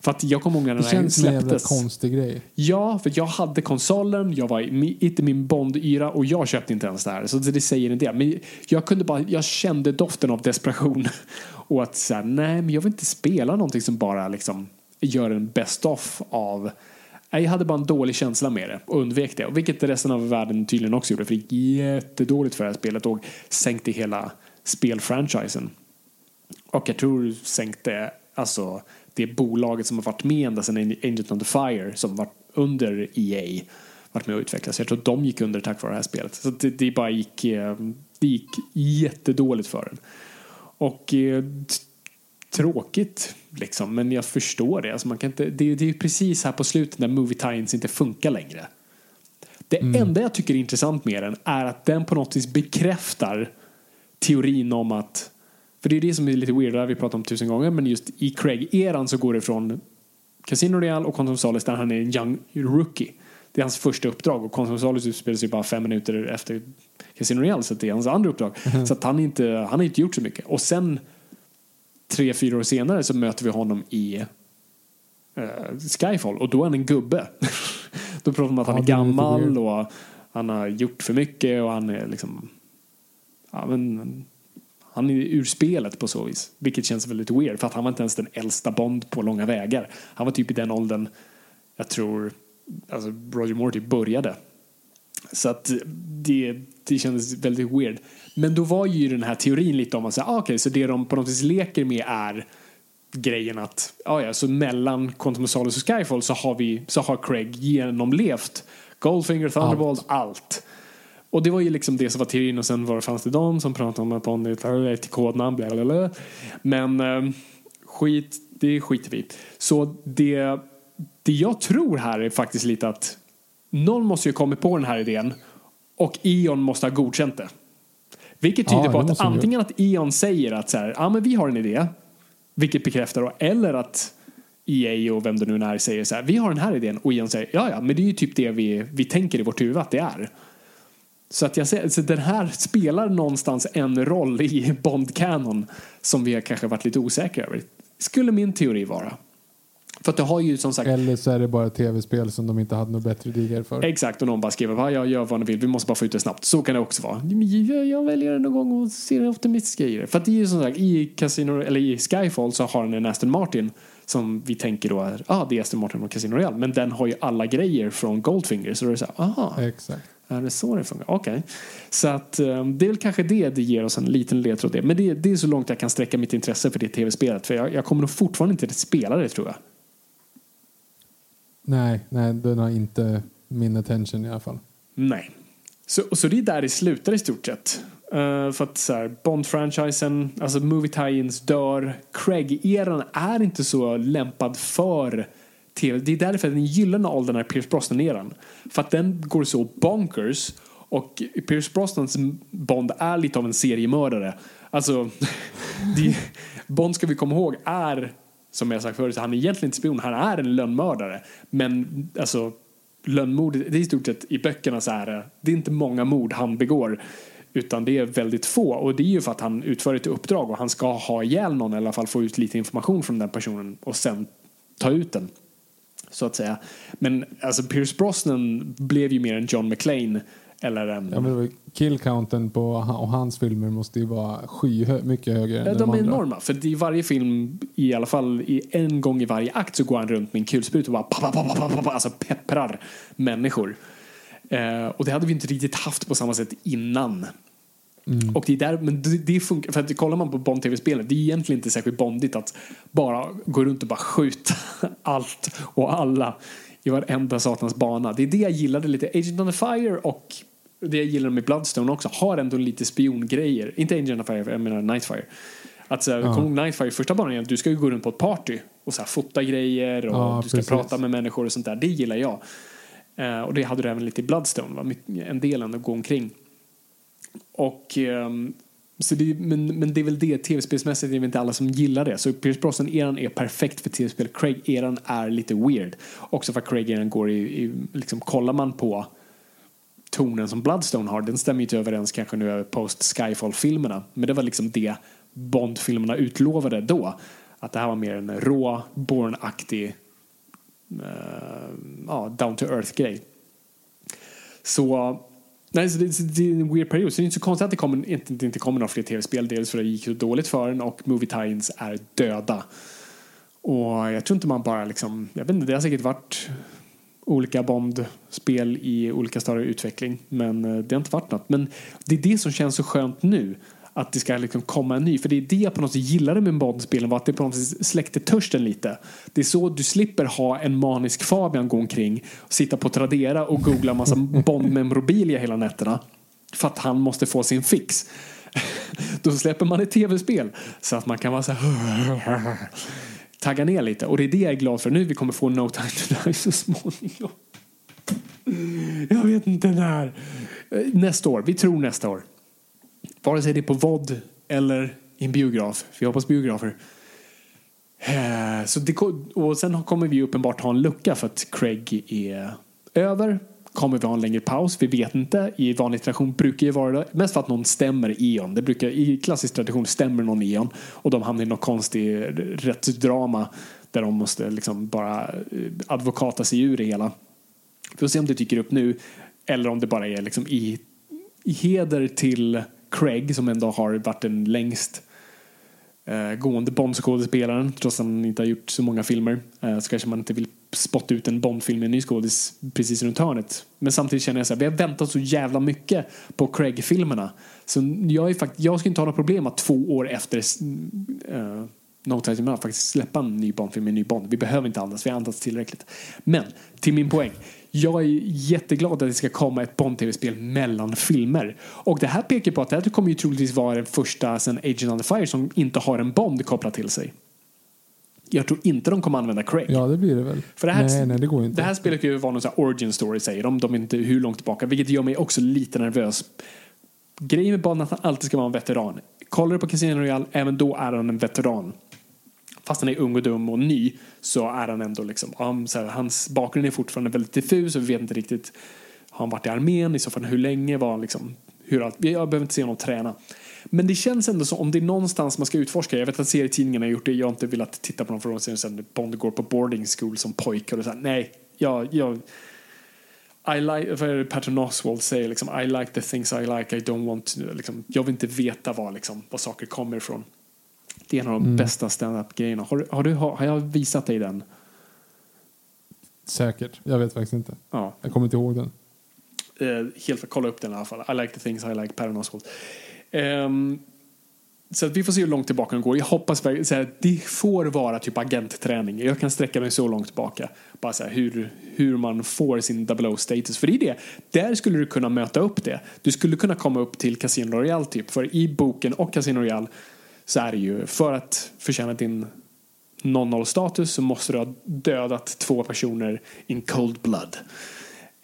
För att jag kommer ihåg när Det den här känns som en släpptes. konstig grej. Ja, för jag hade konsolen, jag var inte min Bond-yra och jag köpte inte ens det här. Så det säger en del. Men jag kunde bara, jag kände doften av desperation. <laughs> Och att säga, nej men jag vill inte spela någonting som bara liksom gör en best of av Nej, Jag hade bara en dålig känsla med det och undvek det. Vilket resten av världen tydligen också gjorde. För det gick jättedåligt för det här spelet och sänkte hela spelfranchisen. Och jag tror sänkte alltså det bolaget som har varit med ända sedan Angel on the Fire som varit under EA varit med och utvecklats. Jag tror att de gick under tack vare det här spelet. Så det, det bara gick, eh, det gick jättedåligt för den. Och eh, tråkigt liksom, men jag förstår det. Alltså man kan inte, det, det är precis här på slutet när movie tie-ins inte funkar längre. Det enda jag tycker är intressant med den är att den på något vis bekräftar teorin om att för det är det som är lite weird, det vi pratat om tusen gånger, men just i Craig-eran så går det från Casino Royale och Quantum Solace där han är en young rookie. Det är hans första uppdrag och Quantum Solace utspelar sig bara fem minuter efter Casino Royale så det är hans andra uppdrag. Så att han, inte, han har inte gjort så mycket. Och sen tre, fyra år senare så möter vi honom i eh, Skyfall och då är han en gubbe. <laughs> då pratar man om att han är gammal och han har gjort för mycket och han är liksom ja, men, han är ur spelet på så vis. Vilket känns väldigt weird för att han var inte ens den äldsta Bond på långa vägar. Han var typ i den åldern jag tror alltså Roger Moore typ började. Så att det, det kändes väldigt weird. Men då var ju den här teorin lite om att säga, ah, okej, så det de på något vis leker med är grejen att, ah, ja, så mellan Quantum of Solace och Skyfall så har vi, så har Craig genomlevt Goldfinger, Thunderbolt, allt. Och det var ju liksom det som var teorin och sen var det, fanns det de som pratade om att Bond är ett kodnamn, bla bla bla. Men eh, skit, det skiter vi. Så det, det jag tror här är faktiskt lite att någon måste ju kommit på den här idén och Eon måste ha godkänt det. Vilket tyder Ja, på att antingen att Eon säger att så här, ja men vi har en idé, vilket bekräftar då, eller att EA och vem det nu är säger så här, vi har den här idén och Eon säger, ja ja, men det är ju typ det vi, vi tänker i vårt huvud att det är. Så att jag säger, så den här spelar någonstans en roll i Bond-canon som vi har kanske varit lite osäkra över. Skulle min teori vara. För att du har ju som sagt Eller så är det bara tv-spel som de inte hade något bättre idéer för. Exakt, och någon bara skriver jag gör vad ni vill, vi måste bara få ut det snabbt. Så kan det också vara. Jag, jag väljer någon gång och ser optimistiska i det. För att det är ju som sagt, i Casino, eller i Skyfall så har den en Aston Martin som vi tänker då är, ah det är Aston Martin och Casino Royale. Men den har ju alla grejer från Goldfinger. Så då är det så här, aha, Exakt. är det så det funkar? Okej. Så att eh, det är väl kanske det det ger oss en liten ledtråd. det. Men det, det är så långt jag kan sträcka mitt intresse för det tv-spelet. För jag, jag kommer nog fortfarande inte att spela det tror jag. Nej, nej, den har inte min attention i alla fall. Nej. Så, så det är där det slutar i stort sett. Uh, för att så här, Bond-franchisen, alltså movie tie-ins dör. Craig-eran är inte så lämpad för tv. Det är därför den gyllene åldern är Pierce Brosnan-eran. För att den går så bonkers. Och Pierce Brosnans Bond är lite av en seriemördare. Alltså, <laughs> det, Bond ska vi komma ihåg är, som jag sagt förut, han är egentligen inte spion, han är en lönnmördare. Men alltså, lönnmord, det är i stort sett i böckerna så här, det är inte många mord han begår. Utan det är väldigt få. Och det är ju för att han utför ett uppdrag och han ska ha ihjäl någon, eller i alla fall få ut lite information från den personen och sen ta ut den. Så att säga. Men alltså Pierce Brosnan blev ju mer en John McClane. Eller en... Ja, men killcounten på och hans filmer måste ju vara skyhö, mycket högre än Ja, de, de är andra. enorma. För i varje film, i alla fall i en gång i varje akt så går han runt med en kulspruta och bara pa, pa, pa, pa, pa, pa, alltså pepprar människor. Eh, och det hade vi inte riktigt haft på samma sätt innan. Och det är där, men det, det funkar, för att kollar man på Bond-tv-spelet, det är egentligen inte särskilt bondigt att bara gå runt och bara skjuta <laughs> allt och alla i varenda satans bana. Det är det jag gillade lite. Agent on the Fire och det jag gillar med Bloodstone också har ändå lite spiongrejer. Inte on the Fire, jag menar Nightfire. Att så här, Ja. kom Nightfire första banan igen, du ska ju gå runt på ett party och så här, fota grejer och Ja, du ska precis. prata med människor och sånt där. Det gillar jag. Eh, och det hade du även lite i Bloodstone, va? En del ändå gå omkring. Och, ehm, så det, men, men det är väl det, tv-spelsmässigt är det inte alla som gillar det. Så Pierce Brosnan-eran är perfekt för tv-spel. Craig-eran är lite weird. Också för att Craig-eran går i, i liksom, kollar man på tonen som Bloodstone har, den stämmer ju inte överens kanske nu över post-Skyfall-filmerna. Men det var liksom det Bond-filmerna utlovade då. Att det här var mer en rå, Bourne-aktig, uh, eh, ja, down-to-earth-grej. Så, nej, så det, det är en weird period. Så det är inte så konstigt att det, kom, inte, det inte kommer några fler tv-spel. Dels för att det gick så dåligt för den och movie tie-ins är döda. Och jag tror inte man bara liksom, jag vet inte, det har säkert varit olika Bond-spel i olika stadier utveckling. Men eh, det har inte varit något. Men det är det som känns så skönt nu. Att det ska liksom komma en ny. För det är det jag på något sätt gillade med Bond-spelen. Var att det på något sätt släckte törsten lite. Det är så du slipper ha en manisk Fabian gå omkring. Och sitta på Tradera och googla massa <laughs> Bond-memorabilia hela nätterna. För att han måste få sin fix. <laughs> Då släpper man ett tv-spel. Så att man kan vara så här <laughs> tagga ner lite. Och det är det jag är glad för nu. Vi kommer få No Time To Die så småningom. Jag vet inte när. Nästa år. Vi tror nästa år. Vare sig det är på VOD eller i en biograf. Vi hoppas biografer. Eh, så det, och sen kommer vi uppenbart ha en lucka för att Craig är över. Kommer vi ha en längre paus? Vi vet inte. I vanlig tradition brukar det vara det. Mest för att någon stämmer Eon. Det brukar, I klassisk tradition stämmer någon Eon. Och de hamnar i något konstigt rättsdrama. Där de måste liksom bara eh, advokata sig ur det hela. Vi får se om det dyker upp nu. Eller om det bara är liksom i, i heder till Craig som ändå har varit den längst eh, gående Bond-skådespelaren trots att han inte har gjort så många filmer. Eh, så kanske man inte vill spotta ut en Bond-film med en ny skådis precis runt hörnet. Men samtidigt känner jag så här, vi har väntat så jävla mycket på Craig-filmerna. Så jag, är fakt- jag ska inte ha några problem att två år efter uh, No Time Die faktiskt släppa en ny Bond-film med en ny Bond. Vi behöver inte andas, vi har andats tillräckligt. Men till min poäng. Jag är jätteglad att det ska komma ett Bond-tv-spel mellan filmer. Och det här pekar på att det här kommer ju troligtvis vara den första sen Agent on the Fire som inte har en Bond kopplad till sig. Jag tror inte de kommer använda Craig. Ja, det blir det väl. För det här, nej, nej, det går inte. Det här spelet kan ju vara någon sån här origin story säger de. De är inte hur långt tillbaka. Vilket gör mig också lite nervös. Grejen med Bond är att han alltid ska vara en veteran. Kollar du på Casino Royale, även då är han en veteran. Fast han är ung och dum och ny så är han ändå liksom, um, så här, hans bakgrund är fortfarande väldigt diffus och vi vet inte riktigt, har han varit i armén, i så fall hur länge var han liksom, hur allt, jag behöver inte se honom träna. Men det känns ändå som om det är någonstans man ska utforska. Jag vet att serietidningarna har gjort det. Jag har inte velat titta på någon från serien sen Bond går på boarding school som pojke. Och så här, nej, jag, jag, I like, vad är det Patton Oswald säger liksom, I like the things I like, I don't want to, liksom, jag vill inte veta var, liksom, var saker kommer ifrån. Det är en av de Mm. bästa stand-up-grejerna. Har, har, du, har, har jag visat dig den? Säkert. Jag vet faktiskt inte. Ja. Jag kommer inte ihåg den. Eh, helt kolla upp den i alla fall. I like the things I like, Oswalt. Ehm, så vi får se hur långt tillbaka den går. Jag hoppas så här, det får vara typ agentträning. Jag kan sträcka mig så långt tillbaka. Bara så här, hur, hur man får sin double O-status. För det är det. Där skulle du kunna möta upp det. Du skulle kunna komma upp till Casino Royale typ. För i boken och Casino Royale så är det ju för att förtjäna din 00-status så måste du ha dödat två personer in cold blood.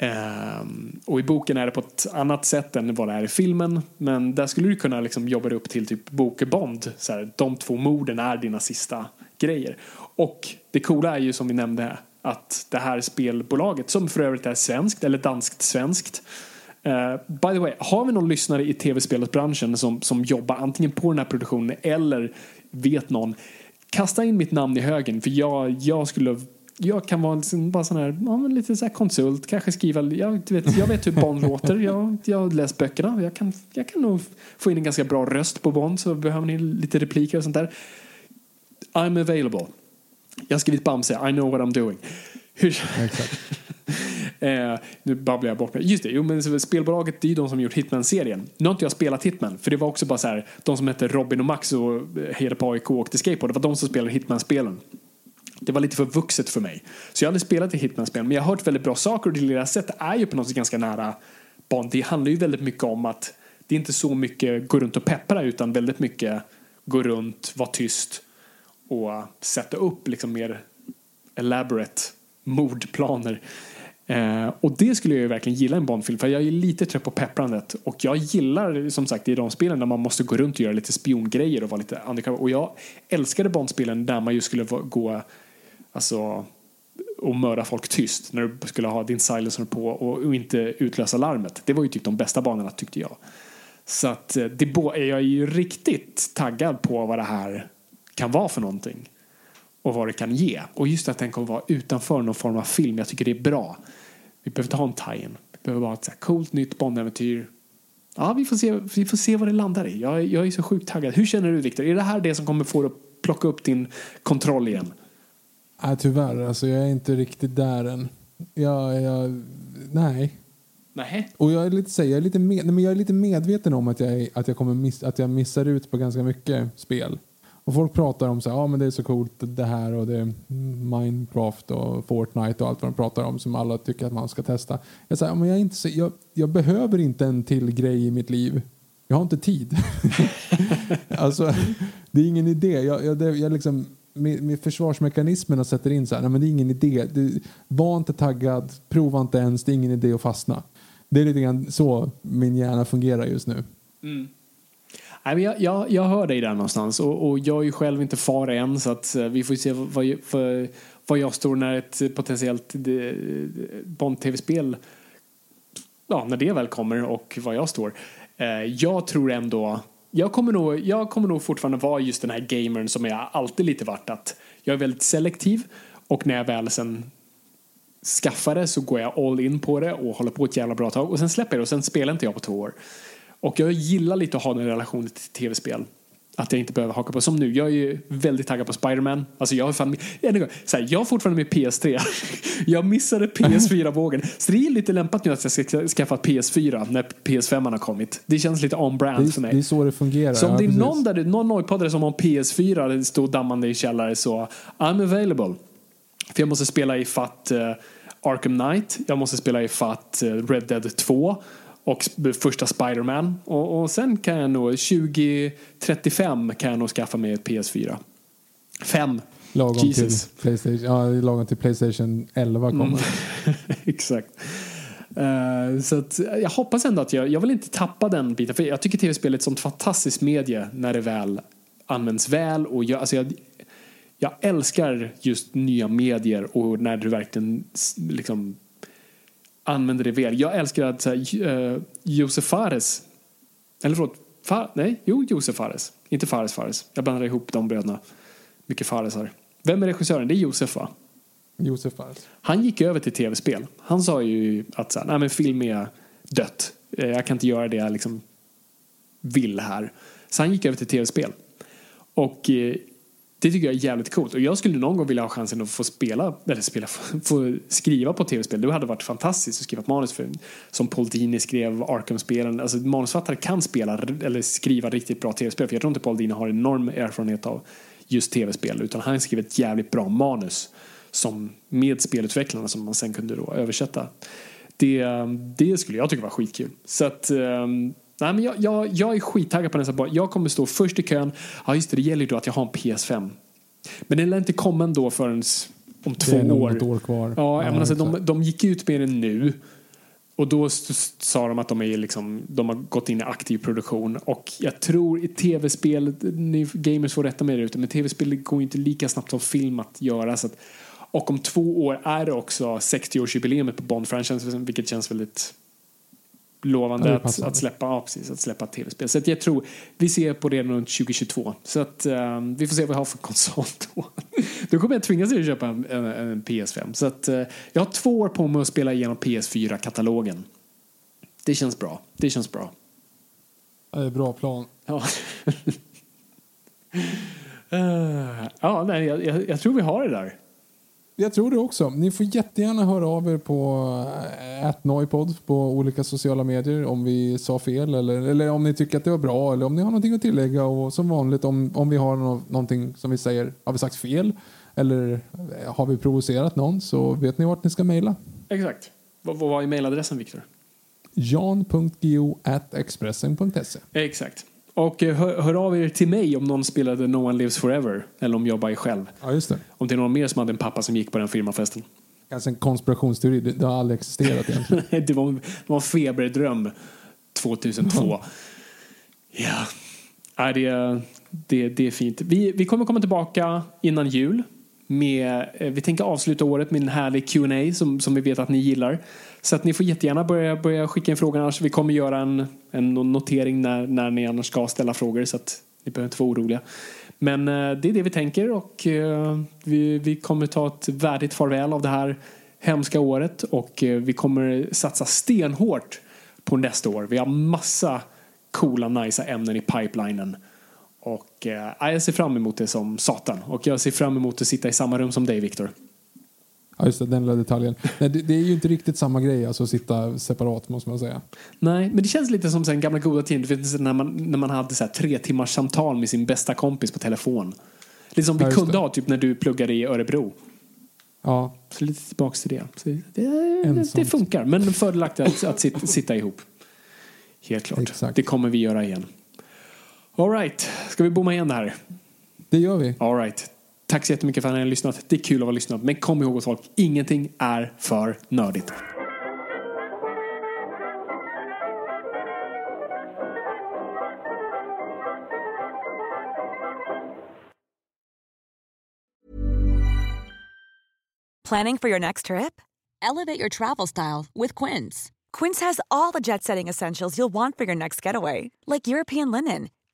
Um, och i boken är det på ett annat sätt än vad det är i filmen. Men där skulle du kunna liksom jobba dig upp till typ bokebond. Så här, de två morden är dina sista grejer. Och det coola är ju som vi nämnde att det här spelbolaget som för övrigt är svenskt eller danskt-svenskt. Eh, by the way, har vi någon lyssnare i tv-spelsbranschen som, som jobbar antingen på den här produktionen eller vet någon kasta in mitt namn i högen för jag, jag skulle jag kan vara sån- bara sån här, ja, lite så här konsult, kanske skriva, jag, vet, jag vet hur Bond låter, <laughs> jag, jag har läst böckerna, jag kan, jag kan nog få in en ganska bra röst på Bond så behöver ni lite repliker och sånt där. I'm available. Jag har skrivit Bamse, I know what I'm doing. Hur. <laughs> Eh, nu babblar jag bort mig. Just det, jo, men spelbolaget det är ju de som gjort Hitman-serien. Nu har inte jag spelat Hitman, för det var också bara så här, de som hette Robin och Max och eh, hejade på AIK och åkte skateboard, det var de som spelade Hitman-spelen. Det var lite för vuxet för mig. Så jag hade spelat i Hitman-spel, men jag har hört väldigt bra saker och det lilla sätt är ju på något sätt ganska nära Bond. Det handlar ju väldigt mycket om att det är inte så mycket gå runt och peppra utan väldigt mycket gå runt, vara tyst och sätta upp liksom mer elaborate mordplaner. Eh, och det skulle jag ju verkligen gilla i en Bondfilm för jag är lite trött på pepprandet och jag gillar som sagt i de spelen där man måste gå runt och göra lite spiongrejer och vara lite undercover och jag älskade Bondspelen där man ju skulle gå alltså och mörda folk tyst när du skulle ha din silencer på och, och inte utlösa larmet. Det var ju typ de bästa banorna tyckte jag. Så att eh, det, bo- jag är ju riktigt taggad på vad det här kan vara för någonting och vad det kan ge. Och just att den kommer vara utanför någon form av film. Jag tycker det är bra. Vi behöver inte ha en tie-in. Vi behöver bara ett så här coolt nytt Bond-äventyr. Ja, vi får, se, vi får se vad det landar i. Jag, är- jag är så sjukt taggad. Hur känner du Viktor? Är det här det som kommer få dig att plocka upp din kontroll igen? Nej, tyvärr. Alltså, jag är inte riktigt där än. Jag, jag, nej. Nej. Och jag är lite, så jag är lite, med, nej, men jag är lite medveten om att jag, att, jag kommer miss, att jag missar ut på ganska mycket spel. Och folk pratar om så här, ah, men det är så coolt det här och det är Minecraft och Fortnite och allt vad de pratar om som alla tycker att man ska testa. Jag säger, ah, men jag, är inte så, jag, jag behöver inte en till grej i mitt liv. Jag har inte tid. <laughs> alltså, det är ingen idé. Jag, jag, det, jag liksom, med, med försvarsmekanismerna sätter in så här, nej men det är ingen idé. Du, var inte taggad, prova inte ens, det är ingen idé att fastna. Det är lite grann så min hjärna fungerar just nu. Mm. Nej, men jag, jag, jag hör dig där någonstans och, och jag är ju själv inte far än så att eh, vi får se vad, vad, vad jag står när ett potentiellt eh, Bond-tv-spel ja, när det väl kommer och vad jag står. Eh, jag tror ändå jag kommer, nog, jag kommer nog fortfarande vara just den här gamern som jag alltid lite varit att jag är väldigt selektiv och när jag väl sen skaffar det så går jag all in på det och håller på ett jävla bra tag och sen släpper jag det och sen spelar inte jag på två år. Och jag gillar lite att ha den relationen till tv-spel. Att jag inte behöver haka på. Som nu, jag är ju väldigt taggad på Spider-Man. Alltså jag har fan, än en gång, så här, jag har fortfarande med PS3. <laughs> jag missade PS4-vågen. Så det är lite lämpat nu att jag ska skaffa ett PS4 när PS5 har kommit. Det känns lite on-brand för mig. det är så det fungerar. Så om ja, det är precis. någon, där, någon ojpoddare som har en PS4 står dammande i källare så I'm available. För jag måste spela i fatt eh, Arkham Knight, jag måste spela i fatt eh, Red Dead 2 och första Spider-Man. Och, och sen kan jag nog, 2035 kan jag nog skaffa mig ett PS4. Fem. Lagom Jesus. till, Playstation, ja, lagom till Playstation 11 kommer. Mm. <laughs> Exakt. Eh, så att, jag hoppas ändå att jag, jag vill inte tappa den biten. För jag tycker tv-spel är ett sånt fantastiskt medie när det väl används väl. Och jag, alltså jag, jag älskar just nya medier och när du verkligen liksom använder det väl. Jag älskar att så här, uh, Josef Fares, eller förlåt, Fa nej, jo, Josef Fares. Inte Fares Fares. Jag blandar ihop de bröderna. Mycket Faresar. Vem är regissören? Det är Josef va? Josef Fares. Han gick över till tv-spel. Han sa ju att så här, nej men film är dött. Eh, Jag kan inte göra det jag liksom vill här. Så han gick över till tv-spel. Och eh, det tycker jag är jävligt coolt. Och jag skulle någon gång vilja ha chansen att få spela, eller spela, <laughs> få skriva på tv-spel. Det hade varit fantastiskt att skriva ett manus för, som Paul Dini skrev Arkham-spelen. Alltså manusfattare kan spela eller skriva riktigt bra tv-spel. För jag tror inte Paul Dini har enorm erfarenhet av just tv-spel. Utan han skrev ett jävligt bra manus som med spelutvecklarna som man sen kunde då översätta. Det, eh, det skulle jag tycka var skitkul. Så att, eh, nej men jag, jag, jag är skittaggad på nästa. Jag kommer stå först i kön. Ja just det, det gäller ju då att jag har en PS5. Men den lär inte komma ändå förrän om två Det är år. något år kvar. Ja, Ja, men alltså, de, de gick ut med den nu. Och då sa de att de, är liksom, de har gått in i aktiv produktion. Och jag tror i tv-spel, ni gamers får rätta mig där ute, men tv-spel går ju inte lika snabbt som film att göra. Så att, och om två år är det också 60-årsjubileet på Bond-franchisen, vilket känns väldigt lovande att, att släppa, ja, precis, att släppa tv-spel. Så att jag tror, vi ser på det runt 2022. Så att ehm, vi får se vad jag har för konsol då. Då kommer jag tvingas att köpa en, en, en PS5. Så att eh, jag har två år på mig att spela igenom PS4-katalogen. Det känns bra. Det känns bra. Det är bra plan. Ja. <laughs> Eh, ja, nej, jag, jag, jag tror vi har det där. Jag tror det också. Ni får jättegärna höra av er på atnoipod på olika sociala medier om vi sa fel eller, eller om ni tycker att det var bra eller om ni har någonting att tillägga och som vanligt om, om vi har nå, någonting som vi säger, har vi sagt fel eller eh, har vi provocerat någon så vet ni vart ni ska mejla. Exakt. Vad, vad var mejladressen, Viktor? jan.geo.expressen.se Exakt. Och eh, hör, hör av er till mig om någon spelade No One Lives Forever eller om jag bara är själv. Ja, just det. Om det är någon mer som hade en pappa som gick på den firmafesten. Kanske en konspirationsteori. Det, det har aldrig existerat egentligen. <laughs> det, var, det var en feberdröm 2002. ja, Nej, det, det, det är fint. Vi, vi kommer komma tillbaka innan jul. Med, eh, vi tänker avsluta året med en härlig Q&A som, som vi vet att ni gillar. Så att ni får jättegärna börja, börja skicka in frågor. Annars vi kommer göra en, en notering när, när ni annars ska ställa frågor. Så att ni behöver inte vara oroliga. Men eh, det är det vi tänker och eh, vi, vi kommer ta ett värdigt farväl av det här hemska året. Och eh, vi kommer satsa stenhårt på nästa år. Vi har massa coola, nice ämnen i pipelinen. Och eh, jag ser fram emot det som satan. Och jag ser fram emot att sitta i samma rum som dig, Viktor. Ja, just det, den lilla detaljen. Nej, det, det är ju inte riktigt samma grej, alltså att sitta separat måste man säga. Nej, men det känns lite som sen gamla goda tider. När man, när man hade så här, tre timmars samtal med sin bästa kompis på telefon. Lite som vi Ja, kunde det. ha typ när du pluggade i Örebro. Ja, Så lite tillbaks till det. Så det, det funkar, men fördelaktigt att, att sitta, sitta ihop. Helt klart. Exakt. Det kommer vi göra igen. All right. Ska vi bomma igen det här? det gör vi. All right. Tack så jättemycket för att ni har lyssnat. Det är kul att vara lyssnat. Men kom ihåg folk, ingenting är för nördigt. Planning for your next trip? Elevate your travel style with Quince. Quince has all the jet setting essentials you'll want for your next getaway, like European linen,